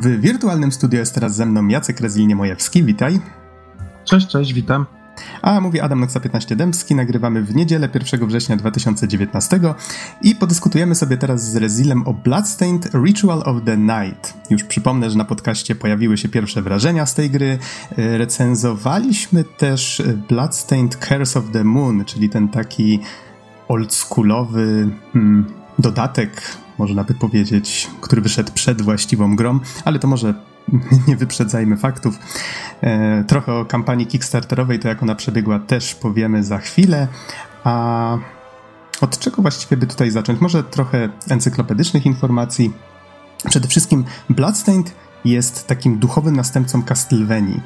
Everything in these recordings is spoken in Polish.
W wirtualnym studio jest teraz ze mną Jacek Rezil-Niemojewski, witaj. Cześć, cześć, witam. A mówi Adam Noxa 15 Dębski, nagrywamy w niedzielę 1 września 2019 i podyskutujemy sobie teraz z Rezilem o Bloodstained Ritual of the Night. Już przypomnę, że na podcaście pojawiły się pierwsze wrażenia z tej gry. E, recenzowaliśmy też Bloodstained Curse of the Moon, czyli ten taki oldschoolowy hmm, dodatek można by powiedzieć, który wyszedł przed właściwą grą, ale to może nie wyprzedzajmy faktów. E, trochę o kampanii Kickstarterowej, to jak ona przebiegła, też powiemy za chwilę. A od czego właściwie by tutaj zacząć? Może trochę encyklopedycznych informacji. Przede wszystkim Bloodstained jest takim duchowym następcą Castlevanii.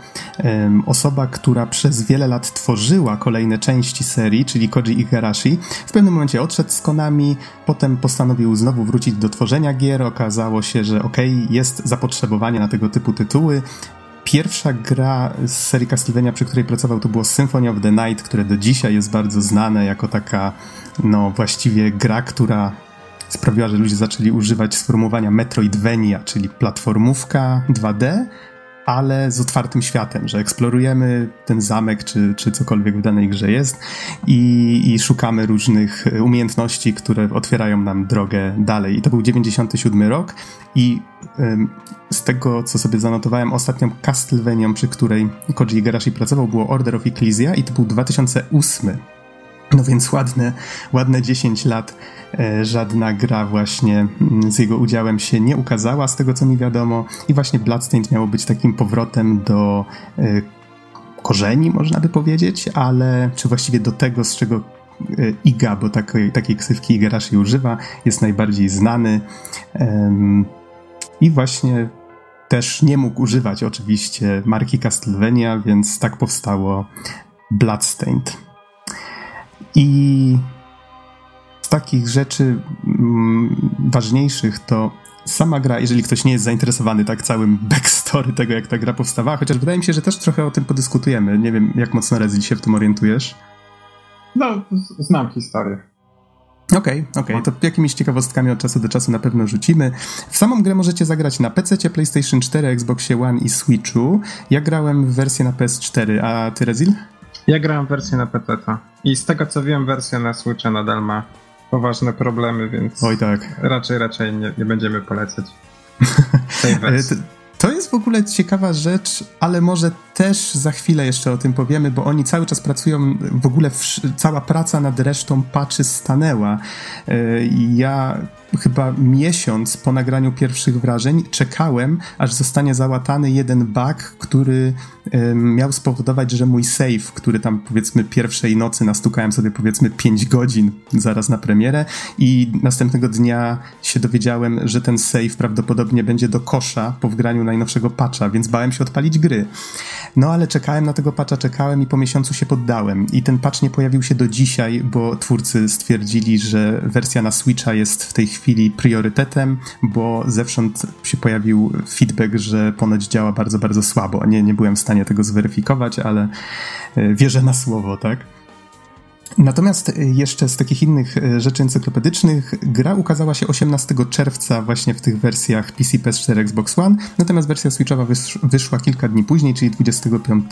Osoba, która przez wiele lat tworzyła kolejne części serii, czyli Koji Igarashi, w pewnym momencie odszedł z Konami, potem postanowił znowu wrócić do tworzenia gier. Okazało się, że okej, okay, jest zapotrzebowanie na tego typu tytuły. Pierwsza gra z serii Castlevania, przy której pracował, to było Symphony of the Night, które do dzisiaj jest bardzo znane jako taka, no właściwie gra, która sprawiła, że ludzie zaczęli używać sformułowania Metroidvania, czyli platformówka 2D, ale z otwartym światem, że eksplorujemy ten zamek, czy, czy cokolwiek w danej grze jest i, i szukamy różnych umiejętności, które otwierają nam drogę dalej. I to był 97 rok i ym, z tego, co sobie zanotowałem, ostatnią Castlevanią, przy której Koji Igarashi pracował, było Order of Ecclesia i to był 2008 no więc ładne, ładne 10 lat e, żadna gra właśnie mm, z jego udziałem się nie ukazała, z tego co mi wiadomo. I właśnie Bloodstained miało być takim powrotem do e, korzeni, można by powiedzieć, ale czy właściwie do tego, z czego e, Iga, bo takiej, takiej ksywki Igarashi używa, jest najbardziej znany. I właśnie też nie mógł używać oczywiście marki Castlevania, więc tak powstało Bloodstained. I z takich rzeczy mm, ważniejszych to sama gra, jeżeli ktoś nie jest zainteresowany tak całym backstory tego, jak ta gra powstawała, chociaż wydaje mi się, że też trochę o tym podyskutujemy. Nie wiem, jak mocno Rezil się w tym orientujesz. No, znam historię. Okej, okay, okej, okay. to jakimiś ciekawostkami od czasu do czasu na pewno rzucimy. W samą grę możecie zagrać na PC, PlayStation 4, Xboxie One i Switchu. Ja grałem w wersję na PS4, a ty Rezil? Ja grałem wersję na PC. I z tego co wiem, wersja na Switcha nadal ma poważne problemy, więc Oj tak. raczej, raczej nie, nie będziemy polecać tej wersji. To jest w ogóle ciekawa rzecz, ale może też za chwilę jeszcze o tym powiemy, bo oni cały czas pracują, w ogóle w, cała praca nad resztą patchy stanęła. E, ja chyba miesiąc po nagraniu pierwszych wrażeń czekałem, aż zostanie załatany jeden bug, który miał spowodować, że mój save, który tam powiedzmy pierwszej nocy nastukałem sobie powiedzmy 5 godzin zaraz na premierę i następnego dnia się dowiedziałem, że ten save prawdopodobnie będzie do kosza po wgraniu najnowszego patcha, więc bałem się odpalić gry. No ale czekałem na tego patcha, czekałem i po miesiącu się poddałem. I ten patch nie pojawił się do dzisiaj, bo twórcy stwierdzili, że wersja na Switcha jest w tej chwili priorytetem, bo zewsząd się pojawił feedback, że ponoć działa bardzo, bardzo słabo. Nie, nie byłem w stanie tego zweryfikować, ale e, wierzę na słowo, tak? Natomiast y, jeszcze z takich innych y, rzeczy encyklopedycznych, gra ukazała się 18 czerwca właśnie w tych wersjach PC, PS4, Xbox One, natomiast wersja Switchowa wyszła kilka dni później, czyli 25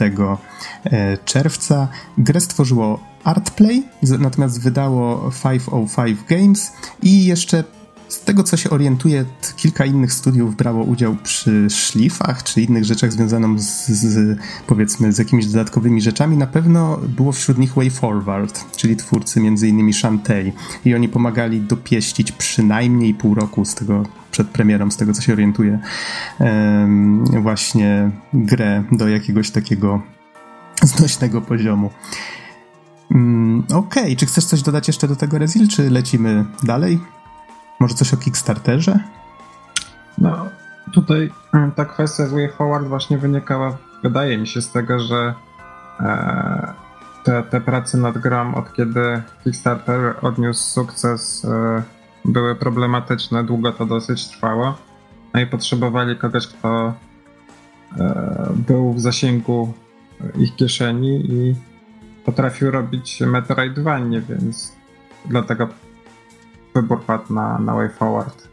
e, czerwca. Grę stworzyło Artplay, natomiast wydało 505 Games i jeszcze z tego, co się orientuje, kilka innych studiów brało udział przy szlifach czy innych rzeczach związanych z, z, powiedzmy z jakimiś dodatkowymi rzeczami. Na pewno było wśród nich Way Forward, czyli twórcy m.in. Shantae i oni pomagali dopieścić przynajmniej pół roku z tego przed premierą, z tego co się orientuje, um, właśnie grę do jakiegoś takiego znośnego poziomu. Um, Okej, okay. czy chcesz coś dodać jeszcze do tego Rezil, czy lecimy dalej? Może coś o Kickstarterze? No, tutaj mm, ta kwestia z Way Forward właśnie wynikała, wydaje mi się, z tego, że e, te, te prace nad grą, od kiedy Kickstarter odniósł sukces, e, były problematyczne, długo to dosyć trwało. No i potrzebowali kogoś, kto e, był w zasięgu ich kieszeni i potrafił robić Metroidvanie, więc dlatego wybór padł na, na Way Forward,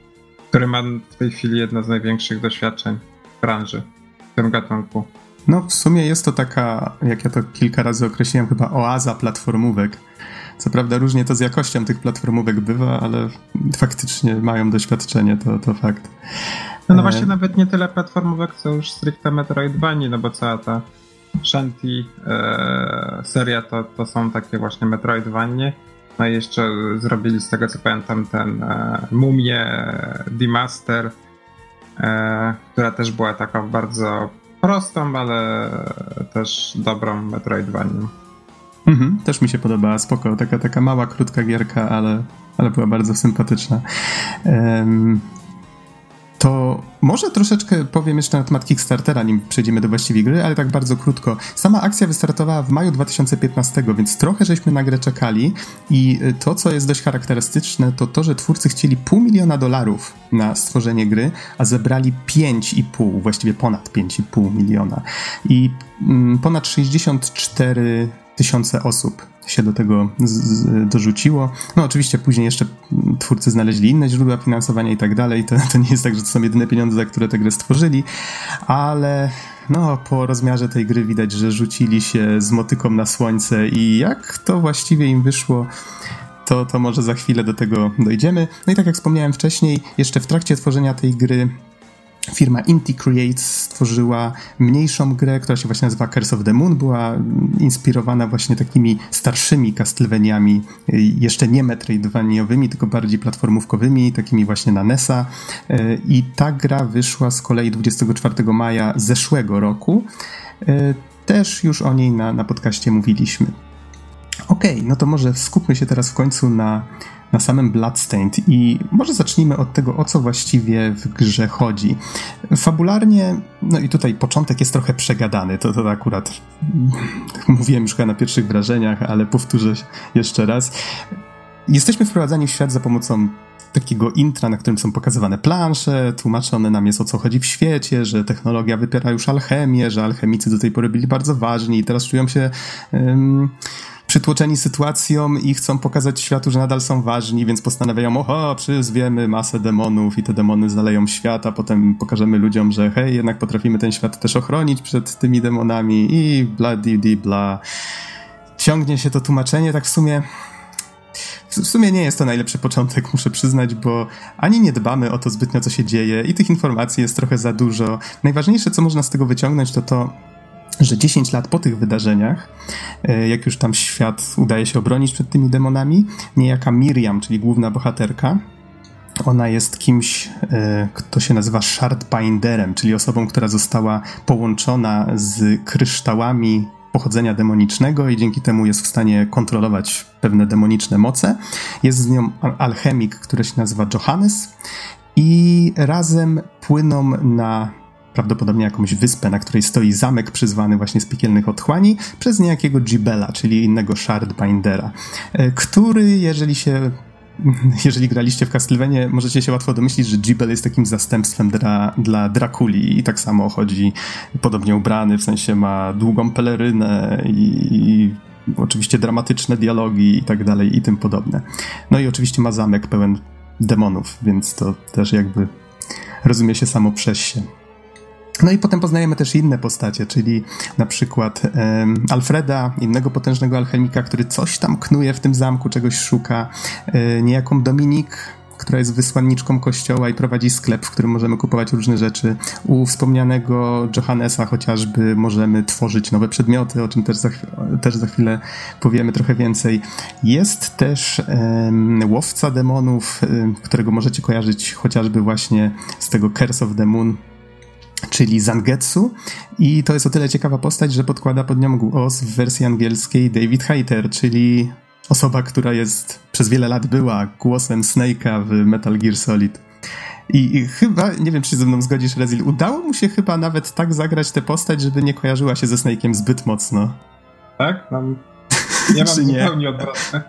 który ma w tej chwili jedno z największych doświadczeń branży, w tym gatunku. No, w sumie jest to taka, jak ja to kilka razy określiłem, chyba oaza platformówek. Co prawda różnie to z jakością tych platformówek bywa, ale faktycznie mają doświadczenie, to, to fakt. No, no właśnie nawet nie tyle platformówek, co już stricte Metroidvania, no bo cała ta Shanty e, seria to, to są takie właśnie Metroidvanie. No i jeszcze zrobili z tego co pamiętam ten e, Mumię Demaster, e, która też była taką bardzo prostą, ale też dobrą Metroidvanią. Mhm, też mi się podobała, spoko. Taka, taka mała, krótka gierka, ale, ale była bardzo sympatyczna. Um, to może troszeczkę powiem jeszcze na temat Kickstartera, nim przejdziemy do właściwej gry, ale tak bardzo krótko. Sama akcja wystartowała w maju 2015, więc trochę żeśmy na grę czekali i to, co jest dość charakterystyczne, to to, że twórcy chcieli pół miliona dolarów na stworzenie gry, a zebrali 5,5, właściwie ponad 5,5 miliona. I mm, ponad 64 tysiące osób się do tego z, z, dorzuciło. No oczywiście później jeszcze twórcy znaleźli inne źródła finansowania i tak dalej. To, to nie jest tak, że to są jedyne pieniądze, za które tę grę stworzyli, ale no po rozmiarze tej gry widać, że rzucili się z motyką na słońce i jak to właściwie im wyszło, to, to może za chwilę do tego dojdziemy. No i tak jak wspomniałem wcześniej, jeszcze w trakcie tworzenia tej gry Firma Inti Creates stworzyła mniejszą grę, która się właśnie nazywa Curse of the Moon. Była inspirowana właśnie takimi starszymi Castlevaniami, jeszcze nie metroidvaniowymi, tylko bardziej platformówkowymi, takimi właśnie na NESa. I ta gra wyszła z kolei 24 maja zeszłego roku. Też już o niej na, na podcaście mówiliśmy. Okej, okay, no to może skupmy się teraz w końcu na na samym Bloodstained i może zacznijmy od tego, o co właściwie w grze chodzi. Fabularnie, no i tutaj początek jest trochę przegadany, to, to akurat mówiłem już chyba na pierwszych wrażeniach, ale powtórzę jeszcze raz. Jesteśmy wprowadzani w świat za pomocą takiego intra, na którym są pokazywane plansze, tłumaczone nam jest o co chodzi w świecie, że technologia wypiera już alchemię, że alchemicy do tej pory byli bardzo ważni i teraz czują się... Um, przytłoczeni sytuacją i chcą pokazać światu, że nadal są ważni, więc postanawiają, oho, przyzwiemy masę demonów i te demony zaleją świat, a potem pokażemy ludziom, że hej, jednak potrafimy ten świat też ochronić przed tymi demonami i bla di di bla. Ciągnie się to tłumaczenie, tak w sumie w sumie nie jest to najlepszy początek, muszę przyznać, bo ani nie dbamy o to zbytnio, co się dzieje, i tych informacji jest trochę za dużo. Najważniejsze, co można z tego wyciągnąć, to to, że 10 lat po tych wydarzeniach, e, jak już tam świat udaje się obronić przed tymi demonami, niejaka Miriam, czyli główna bohaterka, ona jest kimś, e, kto się nazywa Shardbinderem, czyli osobą, która została połączona z kryształami pochodzenia demonicznego i dzięki temu jest w stanie kontrolować pewne demoniczne moce. Jest z nią alchemik, który się nazywa Johannes i razem płyną na prawdopodobnie jakąś wyspę, na której stoi zamek przyzwany właśnie z piekielnych otchłani przez niejakiego Gibela, czyli innego Shardbindera, e, który, jeżeli się jeżeli graliście w Castlevania, możecie się łatwo domyślić, że Gibel jest takim zastępstwem dla, dla Drakuli i tak samo chodzi podobnie ubrany, w sensie ma długą pelerynę i, i oczywiście dramatyczne dialogi i tak dalej i tym podobne. No i oczywiście ma zamek pełen demonów, więc to też jakby rozumie się samo przez się. No i potem poznajemy też inne postacie, czyli na przykład um, Alfreda, innego potężnego alchemika, który coś tam knuje w tym zamku, czegoś szuka, e, niejaką Dominik, która jest wysłanniczką kościoła i prowadzi sklep, w którym możemy kupować różne rzeczy. U wspomnianego Johannesa chociażby możemy tworzyć nowe przedmioty, o czym też za, też za chwilę powiemy trochę więcej. Jest też um, łowca demonów, um, którego możecie kojarzyć chociażby właśnie z tego Curse of the Moon, czyli Zangetsu i to jest o tyle ciekawa postać, że podkłada pod nią głos w wersji angielskiej David Hayter, czyli osoba, która jest przez wiele lat była głosem Snake'a w Metal Gear Solid. I, I, chyba, nie wiem czy ze mną zgodzisz, Rezil, udało mu się chyba nawet tak zagrać tę postać, żeby nie kojarzyła się ze Snake'iem zbyt mocno. Tak? Mam, ja mam zupełnie odwrotne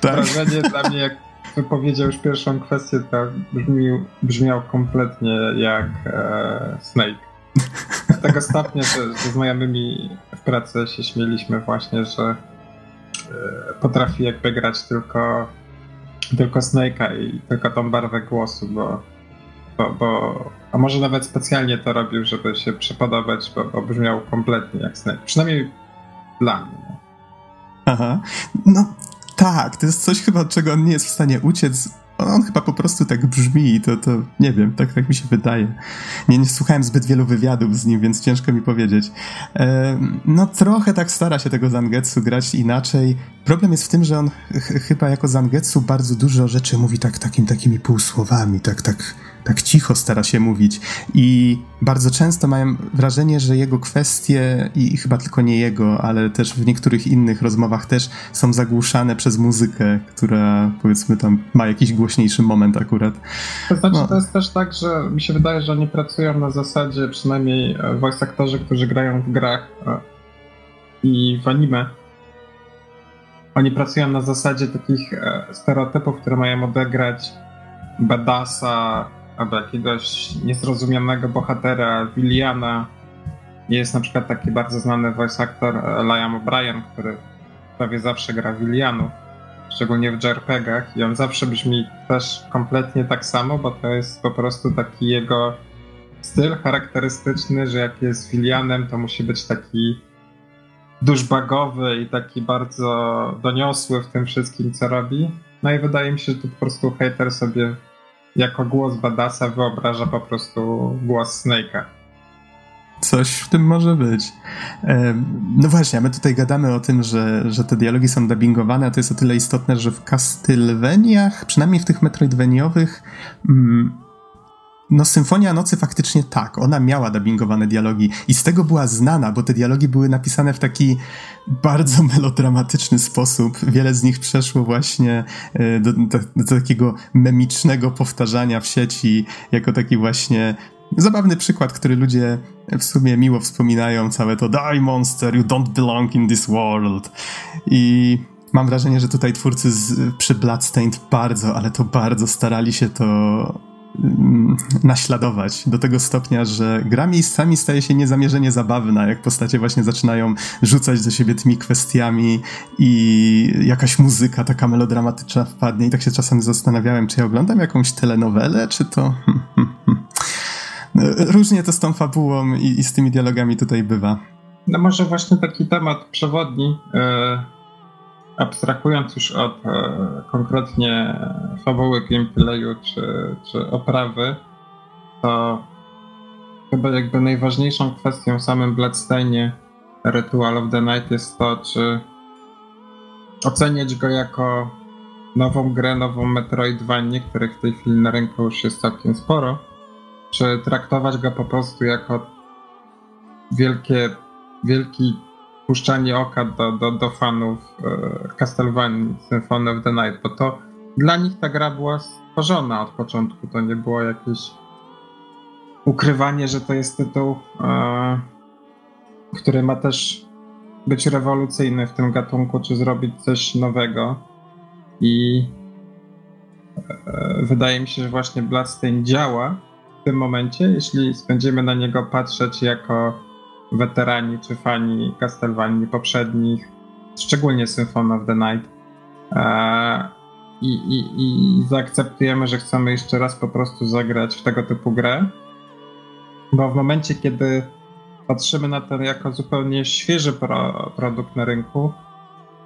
tak? wrażenie dla mnie, jak wypowiedział już pierwszą kwestię, to brzmiał, brzmiał kompletnie jak e, Snake. Tak ostatnio że, ze znajomymi w pracy się śmieliśmy właśnie, że e, potrafi jakby grać tylko, tylko Snake'a i tylko tą barwę głosu, bo, bo, bo, a może nawet specjalnie to robił, żeby się przypodobać, bo, bo brzmiał kompletnie jak Snake. Przynajmniej dla mnie. Aha. No tak, to jest coś chyba, czego on nie jest w stanie uciec. On chyba po prostu tak brzmi, to, to nie wiem, tak, tak mi się wydaje. Nie, nie słuchałem zbyt wielu wywiadów z nim, więc ciężko mi powiedzieć. E, no trochę tak stara się tego Zangetsu grać inaczej. Problem jest w tym, że on ch chyba jako Zangetsu bardzo dużo rzeczy mówi tak, takim, takimi półsłowami, tak, tak tak cicho stara się mówić i bardzo często mają wrażenie, że jego kwestie i chyba tylko nie jego, ale też w niektórych innych rozmowach też są zagłuszane przez muzykę, która powiedzmy tam ma jakiś głośniejszy moment akurat. To znaczy no. to jest też tak, że mi się wydaje, że oni pracują na zasadzie, przynajmniej e, voice aktorzy, którzy grają w grach e, i w anime, oni pracują na zasadzie takich e, stereotypów, które mają odegrać badasa, albo jakiegoś niezrozumianego bohatera, Williana. Jest na przykład taki bardzo znany voice actor e, Liam O'Brien, który prawie zawsze gra Willianów, szczególnie w JRPG-ach i on zawsze brzmi też kompletnie tak samo, bo to jest po prostu taki jego styl charakterystyczny, że jak jest Willianem, to musi być taki duszbagowy i taki bardzo doniosły w tym wszystkim, co robi. No i wydaje mi się, że to po prostu hater sobie jako głos Badasa wyobraża po prostu głos Snake'a. Coś w tym może być. No właśnie, my tutaj gadamy o tym, że, że te dialogi są dubbingowane, a to jest o tyle istotne, że w Castlevaniach, przynajmniej w tych Metroidvaniowych, mm, no, Symfonia Nocy faktycznie tak, ona miała dubbingowane dialogi i z tego była znana, bo te dialogi były napisane w taki bardzo melodramatyczny sposób. Wiele z nich przeszło właśnie e, do, do, do takiego memicznego powtarzania w sieci, jako taki właśnie zabawny przykład, który ludzie w sumie miło wspominają, całe to Die monster, you don't belong in this world. I mam wrażenie, że tutaj twórcy z, przy Bloodstained bardzo, ale to bardzo starali się to naśladować do tego stopnia, że gra miejscami staje się niezamierzenie zabawna, jak postacie właśnie zaczynają rzucać do siebie tymi kwestiami i jakaś muzyka taka melodramatyczna wpadnie i tak się czasem zastanawiałem, czy ja oglądam jakąś telenowelę, czy to... Różnie to z tą fabułą i, i z tymi dialogami tutaj bywa. No może właśnie taki temat przewodni, yy abstrahując już od e, konkretnie fabuły gameplayu czy, czy oprawy, to chyba jakby najważniejszą kwestią w samym Bloodstainie Ritual of the Night jest to, czy oceniać go jako nową grę, nową Metroidvanię, których w tej chwili na rynku już jest całkiem sporo, czy traktować go po prostu jako wielkie, wielki puszczanie oka do, do, do fanów e, Castlevania Symphony of the Night, bo to dla nich ta gra była stworzona od początku. To nie było jakieś ukrywanie, że to jest tytuł, e, który ma też być rewolucyjny w tym gatunku, czy zrobić coś nowego. I e, wydaje mi się, że właśnie Bloodstain działa w tym momencie, jeśli będziemy na niego patrzeć jako weterani czy fani Castlevanii poprzednich, szczególnie Symphony of the Night. E, i, i, I zaakceptujemy, że chcemy jeszcze raz po prostu zagrać w tego typu grę. Bo w momencie, kiedy patrzymy na to jako zupełnie świeży pro, produkt na rynku,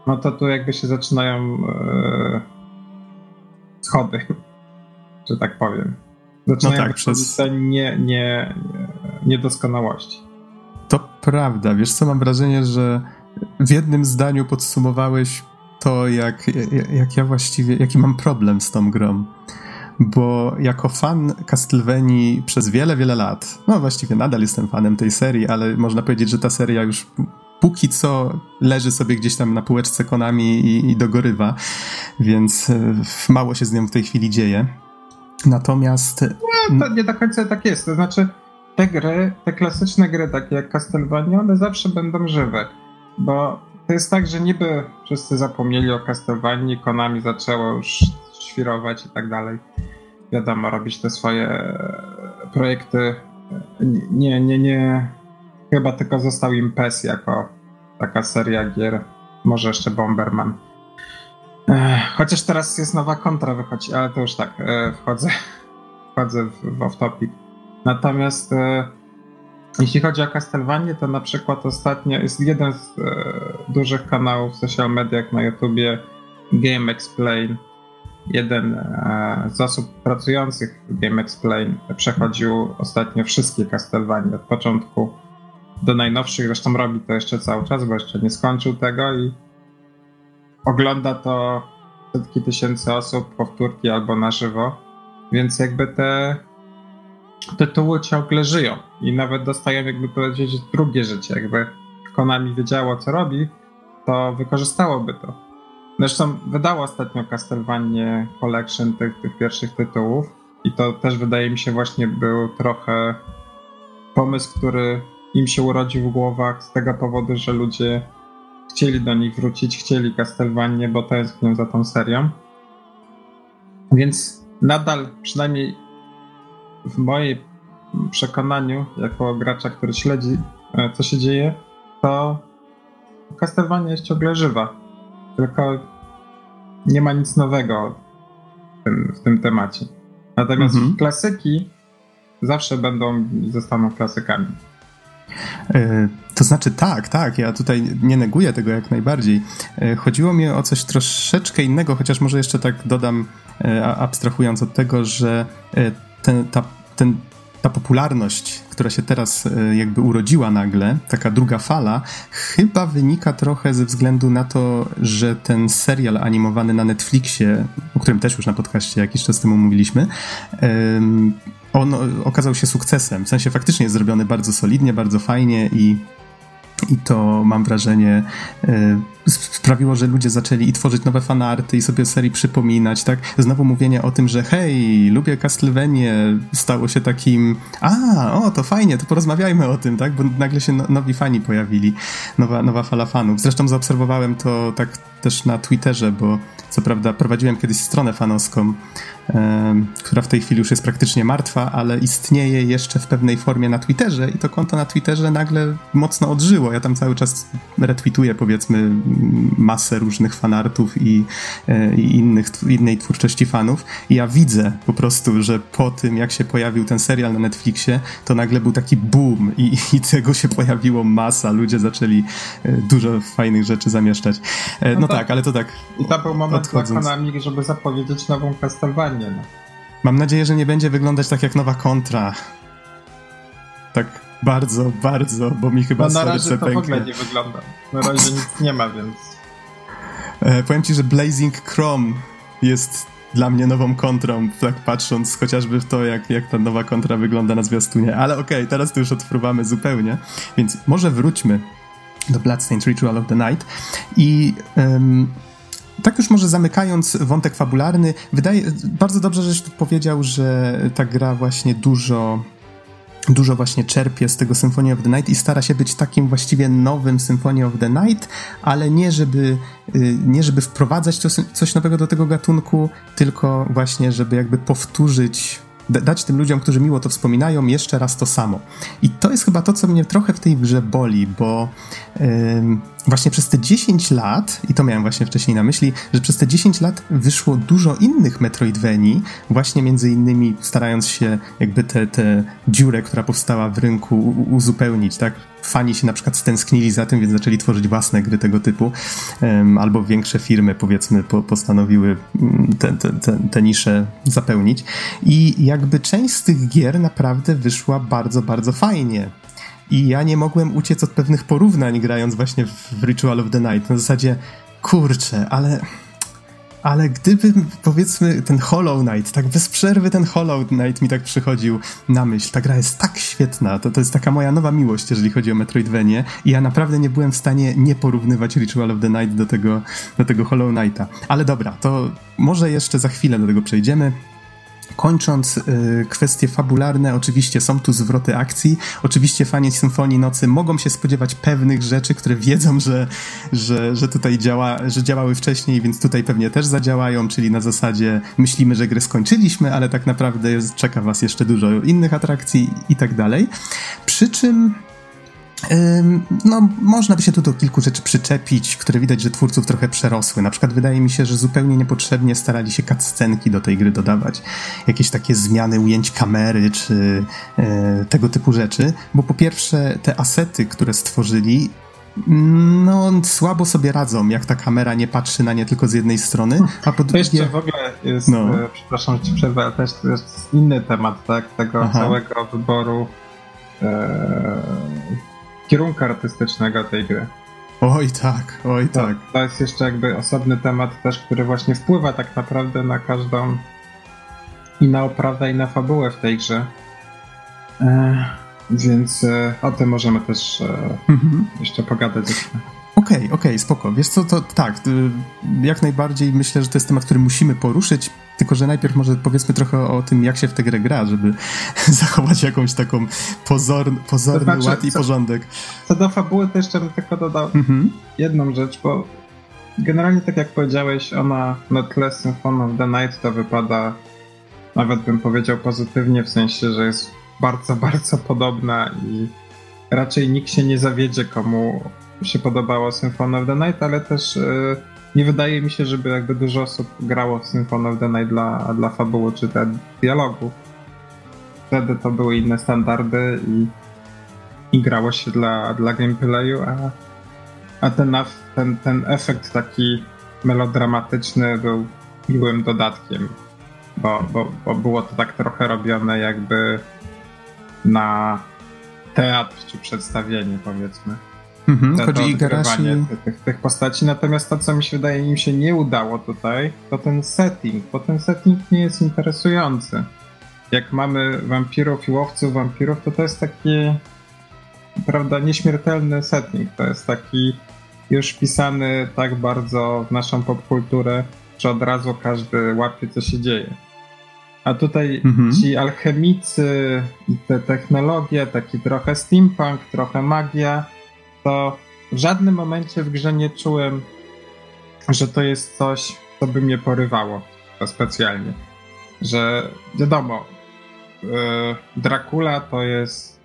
no to tu jakby się zaczynają e, schody, że tak powiem. Zaczynają no tak, przez... nie, nie, niedoskonałości. To prawda. Wiesz co, mam wrażenie, że w jednym zdaniu podsumowałeś to, jak, jak ja właściwie, jaki mam problem z tą grą. Bo jako fan Castlevanii przez wiele, wiele lat, no właściwie nadal jestem fanem tej serii, ale można powiedzieć, że ta seria już póki co leży sobie gdzieś tam na półeczce Konami i, i dogorywa, więc e, mało się z nią w tej chwili dzieje. Natomiast... No, to nie do końca tak jest, to znaczy te gry, te klasyczne gry, takie jak Castlevania, one zawsze będą żywe. Bo to jest tak, że niby wszyscy zapomnieli o Castlevanii, Konami zaczęło już świrować i tak dalej. Wiadomo, robić te swoje projekty. Nie, nie, nie. Chyba tylko został im PES jako taka seria gier. Może jeszcze Bomberman. Chociaż teraz jest nowa kontra wychodzi, ale to już tak, wchodzę wchodzę w, w off-topic. Natomiast e, jeśli chodzi o Castlevania, to na przykład ostatnio jest jeden z e, dużych kanałów social mediach na YouTubie, Game Explain. Jeden e, z osób pracujących w Game Explain przechodził ostatnio wszystkie Castlevania od początku do najnowszych. Zresztą robi to jeszcze cały czas, bo jeszcze nie skończył tego i ogląda to setki tysięcy osób, powtórki albo na żywo. Więc jakby te tytuły ciągle żyją i nawet dostają, jakby powiedzieć, drugie życie. Jakby Konami wiedziało, co robi, to wykorzystałoby to. Zresztą wydało ostatnio Castlevania Collection tych, tych pierwszych tytułów i to też wydaje mi się właśnie był trochę pomysł, który im się urodził w głowach z tego powodu, że ludzie chcieli do nich wrócić, chcieli Castlevania, bo tęsknią za tą serią. Więc nadal, przynajmniej w moim przekonaniu, jako gracza, który śledzi, e, co się dzieje, to Castlevania jest ciągle żywa. Tylko nie ma nic nowego w tym, w tym temacie. Natomiast mhm. klasyki zawsze będą zostaną klasykami. E, to znaczy tak, tak, ja tutaj nie neguję tego jak najbardziej. E, chodziło mi o coś troszeczkę innego, chociaż może jeszcze tak dodam, abstrahując od tego, że ten, ta ten, ta popularność, która się teraz e, jakby urodziła nagle, taka druga fala, chyba wynika trochę ze względu na to, że ten serial animowany na Netflixie, o którym też już na podcaście jakiś czas temu mówiliśmy, on okazał się sukcesem. W sensie faktycznie jest zrobiony bardzo solidnie, bardzo fajnie i i to mam wrażenie e, sprawiło, że ludzie zaczęli i tworzyć nowe fanarty i sobie serii przypominać, tak? Znowu mówienie o tym, że hej, lubię Castlevania stało się takim a, o, to fajnie, to porozmawiajmy o tym, tak? Bo nagle się no, nowi fani pojawili, nowa, nowa fala fanów. Zresztą zaobserwowałem to tak też na Twitterze, bo co prawda prowadziłem kiedyś stronę fanowską, która w tej chwili już jest praktycznie martwa, ale istnieje jeszcze w pewnej formie na Twitterze i to konto na Twitterze nagle mocno odżyło. Ja tam cały czas retweetuję powiedzmy masę różnych fanartów i, e, i innych, innej twórczości fanów i ja widzę po prostu, że po tym jak się pojawił ten serial na Netflixie, to nagle był taki boom i, i tego się pojawiło masa. Ludzie zaczęli e, dużo fajnych rzeczy zamieszczać. E, no, no tak, tak, ale to tak. I to był moment odchodząc. dla Konami, żeby zapowiedzieć nową No. Mam nadzieję, że nie będzie wyglądać tak jak nowa kontra. Tak bardzo, bardzo, bo mi chyba no, na razie to pęknie. w ogóle nie wygląda. Na razie nic nie ma, więc... E, powiem ci, że Blazing Chrome jest dla mnie nową kontrą, tak patrząc chociażby w to, jak, jak ta nowa kontra wygląda na zwiastunie. Ale okej, okay, teraz to już odfruwamy zupełnie, więc może wróćmy do Bloodstained Ritual of the Night i um, tak już może zamykając wątek fabularny, wydaje bardzo dobrze, żeś tu powiedział, że ta gra właśnie dużo dużo właśnie czerpie z tego Symphony of the Night i stara się być takim właściwie nowym Symphony of the Night, ale nie żeby, y, nie żeby wprowadzać coś nowego do tego gatunku, tylko właśnie żeby jakby powtórzyć dać tym ludziom, którzy miło to wspominają, jeszcze raz to samo. I to jest chyba to, co mnie trochę w tej grze boli, bo właśnie przez te 10 lat, i to miałem właśnie wcześniej na myśli, że przez te 10 lat wyszło dużo innych Metroidvanii, właśnie między innymi starając się jakby tę te, te dziurę, która powstała w rynku uzupełnić, tak? Fani się na przykład stęsknili za tym, więc zaczęli tworzyć własne gry tego typu, albo większe firmy powiedzmy po, postanowiły mm, te, te, te, te nisze zapełnić. I jakby część z tych gier naprawdę wyszła bardzo, bardzo fajnie. I ja nie mogłem uciec od pewnych porównań, grając właśnie w Ritual of the Night. Na zasadzie, kurczę, ale. Ale gdyby, powiedzmy, ten Hollow Knight, tak bez przerwy ten Hollow Knight mi tak przychodził na myśl. Ta gra jest tak świetna, to, to jest taka moja nowa miłość, jeżeli chodzi o Metroidvanie i ja naprawdę nie byłem w stanie nie porównywać Ritual of the Night do tego, do tego Hollow Knighta. Ale dobra, to może jeszcze za chwilę do tego przejdziemy. Kończąc y, kwestie fabularne, oczywiście są tu zwroty akcji. Oczywiście fani Symfonii Nocy mogą się spodziewać pewnych rzeczy, które wiedzą, że, że, że tutaj działa, że działały wcześniej, więc tutaj pewnie też zadziałają, czyli na zasadzie myślimy, że grę skończyliśmy, ale tak naprawdę czeka was jeszcze dużo innych atrakcji i tak dalej. Przy czym no, można by się tu do kilku rzeczy przyczepić, które widać, że twórców trochę przerosły. Na przykład wydaje mi się, że zupełnie niepotrzebnie starali się cutscenki do tej gry dodawać. Jakieś takie zmiany ujęć kamery, czy e, tego typu rzeczy. Bo po pierwsze, te asety, które stworzyli, no, słabo sobie radzą, jak ta kamera nie patrzy na nie tylko z jednej strony, a po drugie... To jeszcze w ogóle jest, no. e, przepraszam, ci przerwę, ale też to jest inny temat, tak, tego Aha. całego wyboru e, kierunku artystycznego tej gry. Oj tak, oj to, tak. To jest jeszcze jakby osobny temat też, który właśnie wpływa tak naprawdę na każdą i na oprawę i na fabułę w tej grze. E, więc e, o tym możemy też e, mhm. jeszcze pogadać. Okej, okay, okej, okay, spoko. Wiesz co, to tak, y, jak najbardziej myślę, że to jest temat, który musimy poruszyć, tylko że najpierw może powiedzmy trochę o tym, jak się w tę grę gra, żeby zachować jakąś taką pozor, pozorny to znaczy, ład i co, porządek. Co do fabuły, to jeszcze bym tylko dodał mhm. jedną rzecz, bo generalnie tak jak powiedziałeś, ona na tle Symphony of the Night to wypada, nawet bym powiedział pozytywnie, w sensie, że jest bardzo, bardzo podobna i raczej nikt się nie zawiedzie, komu się podobało Symphony of the Night, ale też yy, nie wydaje mi się, żeby jakby dużo osób grało w Symphony of the Night dla, dla fabuły czy te dialogów. Wtedy to były inne standardy i, i grało się dla, dla gameplayu, a, a ten, ten, ten efekt taki melodramatyczny był miłym dodatkiem, bo, bo, bo było to tak trochę robione jakby na teatr czy przedstawienie powiedzmy. Mhm, chodzi o Igarashi... tych, tych postaci. Natomiast to, co mi się wydaje, im się nie udało tutaj, to ten setting, bo ten setting nie jest interesujący. Jak mamy wampirów i łowców wampirów, to to jest taki, prawda, nieśmiertelny setting. To jest taki już wpisany tak bardzo w naszą popkulturę, że od razu każdy łapie, co się dzieje. A tutaj mhm. ci alchemicy i te technologie, taki trochę steampunk, trochę magia, to w żadnym momencie w grze nie czułem, że to jest coś, co by mnie porywało specjalnie. Że wiadomo, yy, Dracula to jest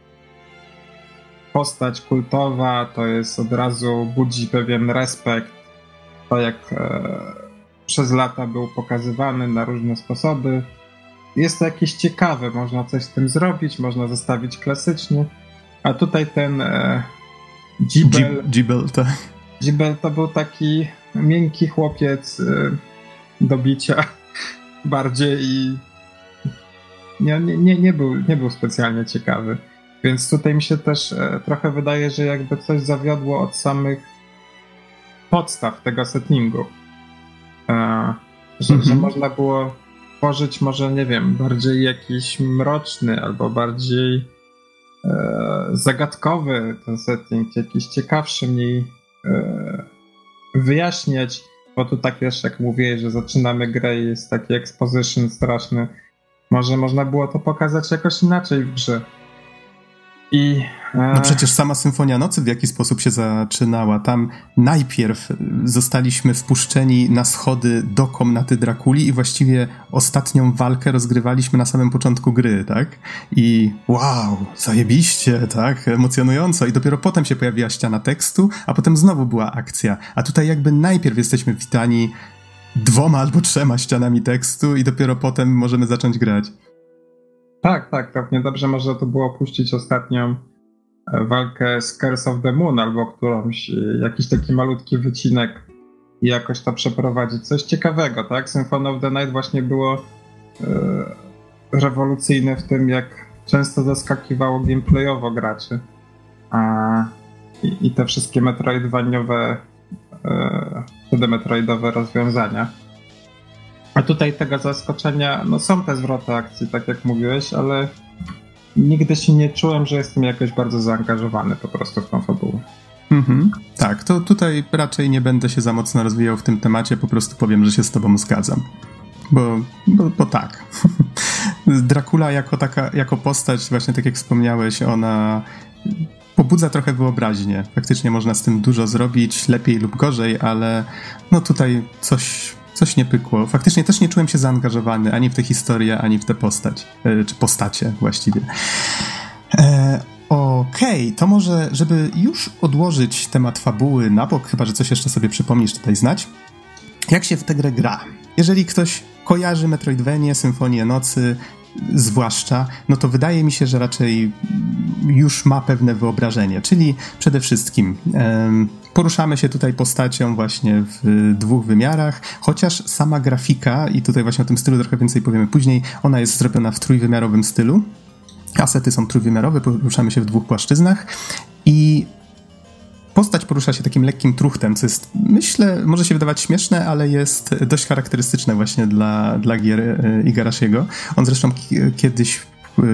postać kultowa, to jest od razu budzi pewien respekt. To jak e, przez lata był pokazywany na różne sposoby. Jest to jakieś ciekawe, można coś z tym zrobić, można zostawić klasycznie. A tutaj ten e, Gibel. Gibel, tak. Gibel to był taki miękki chłopiec y, do bicia bardziej i nie, nie, nie, był, nie był specjalnie ciekawy. Więc tutaj mi się też e, trochę wydaje, że jakby coś zawiodło od samych podstaw tego settingu. E, że, że mhm. można było tworzyć może, nie wiem, bardziej jakiś mroczny albo bardziej zagadkowy ten setting, jakiś ciekawszy mniej e, wyjaśniać, bo tu tak jak mówię, że zaczynamy grę i jest taki exposition straszny. Może można było to pokazać jakoś inaczej w grze. I, e... No przecież sama Symfonia Nocy w jaki sposób się zaczynała. Tam najpierw zostaliśmy wpuszczeni na schody do komnaty Drakuli i właściwie ostatnią walkę rozgrywaliśmy na samym początku gry, tak? I wow, zajebiście, tak? Emocjonująco. I dopiero potem się pojawiła ściana tekstu, a potem znowu była akcja. A tutaj jakby najpierw jesteśmy witani dwoma albo trzema ścianami tekstu i dopiero potem możemy zacząć grać. Tak, tak, tak. dobrze może to było puścić ostatnią e, walkę z Curse of the Moon albo którąś, e, jakiś taki malutki wycinek i jakoś to przeprowadzić. Coś ciekawego, tak? Symphony of the Night właśnie było e, rewolucyjne w tym, jak często zaskakiwało gameplayowo graczy. A, i, i te wszystkie metroidwaniowe, e, metroidowe rozwiązania. A tutaj tego zaskoczenia, no są te zwroty akcji, tak jak mówiłeś, ale nigdy się nie czułem, że jestem jakoś bardzo zaangażowany po prostu w tą fabułę. Mhm. Tak, to tutaj raczej nie będę się za mocno rozwijał w tym temacie, po prostu powiem, że się z tobą zgadzam. Bo, bo, bo tak. Dracula jako taka, jako postać, właśnie tak jak wspomniałeś, ona pobudza trochę wyobraźnię. Faktycznie można z tym dużo zrobić, lepiej lub gorzej, ale no tutaj coś coś nie pykło. Faktycznie też nie czułem się zaangażowany ani w tę historię, ani w tę postać, e, czy postacie właściwie. E, Okej, okay, to może, żeby już odłożyć temat fabuły na bok, chyba że coś jeszcze sobie przypomnisz tutaj znać. Jak się w tę grę gra? Jeżeli ktoś kojarzy Metroidvania, Symfonię Nocy, zwłaszcza, no to wydaje mi się, że raczej już ma pewne wyobrażenie. Czyli przede wszystkim poruszamy się tutaj postacią właśnie w dwóch wymiarach, chociaż sama grafika, i tutaj właśnie o tym stylu trochę więcej powiemy później, ona jest zrobiona w trójwymiarowym stylu. Asety są trójwymiarowe, poruszamy się w dwóch płaszczyznach i postać porusza się takim lekkim truchtem, co jest, myślę, może się wydawać śmieszne, ale jest dość charakterystyczne właśnie dla, dla gier e, Igarashiego. On zresztą kiedyś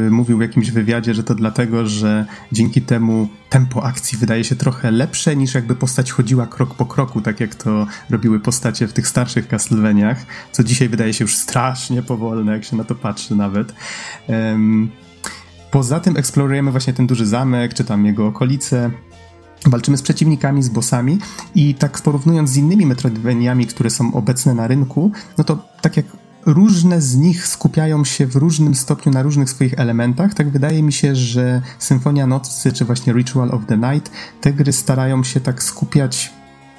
mówił w jakimś wywiadzie, że to dlatego, że dzięki temu tempo akcji wydaje się trochę lepsze niż jakby postać chodziła krok po kroku, tak jak to robiły postacie w tych starszych Castlevaniach, co dzisiaj wydaje się już strasznie powolne, jak się na to patrzy nawet. Poza tym eksplorujemy właśnie ten duży zamek, czy tam jego okolice, Walczymy z przeciwnikami, z bossami i tak porównując z innymi Metroidvaniami, które są obecne na rynku, no to tak jak różne z nich skupiają się w różnym stopniu na różnych swoich elementach, tak wydaje mi się, że Symfonia Nocy czy właśnie Ritual of the Night, te gry starają się tak skupiać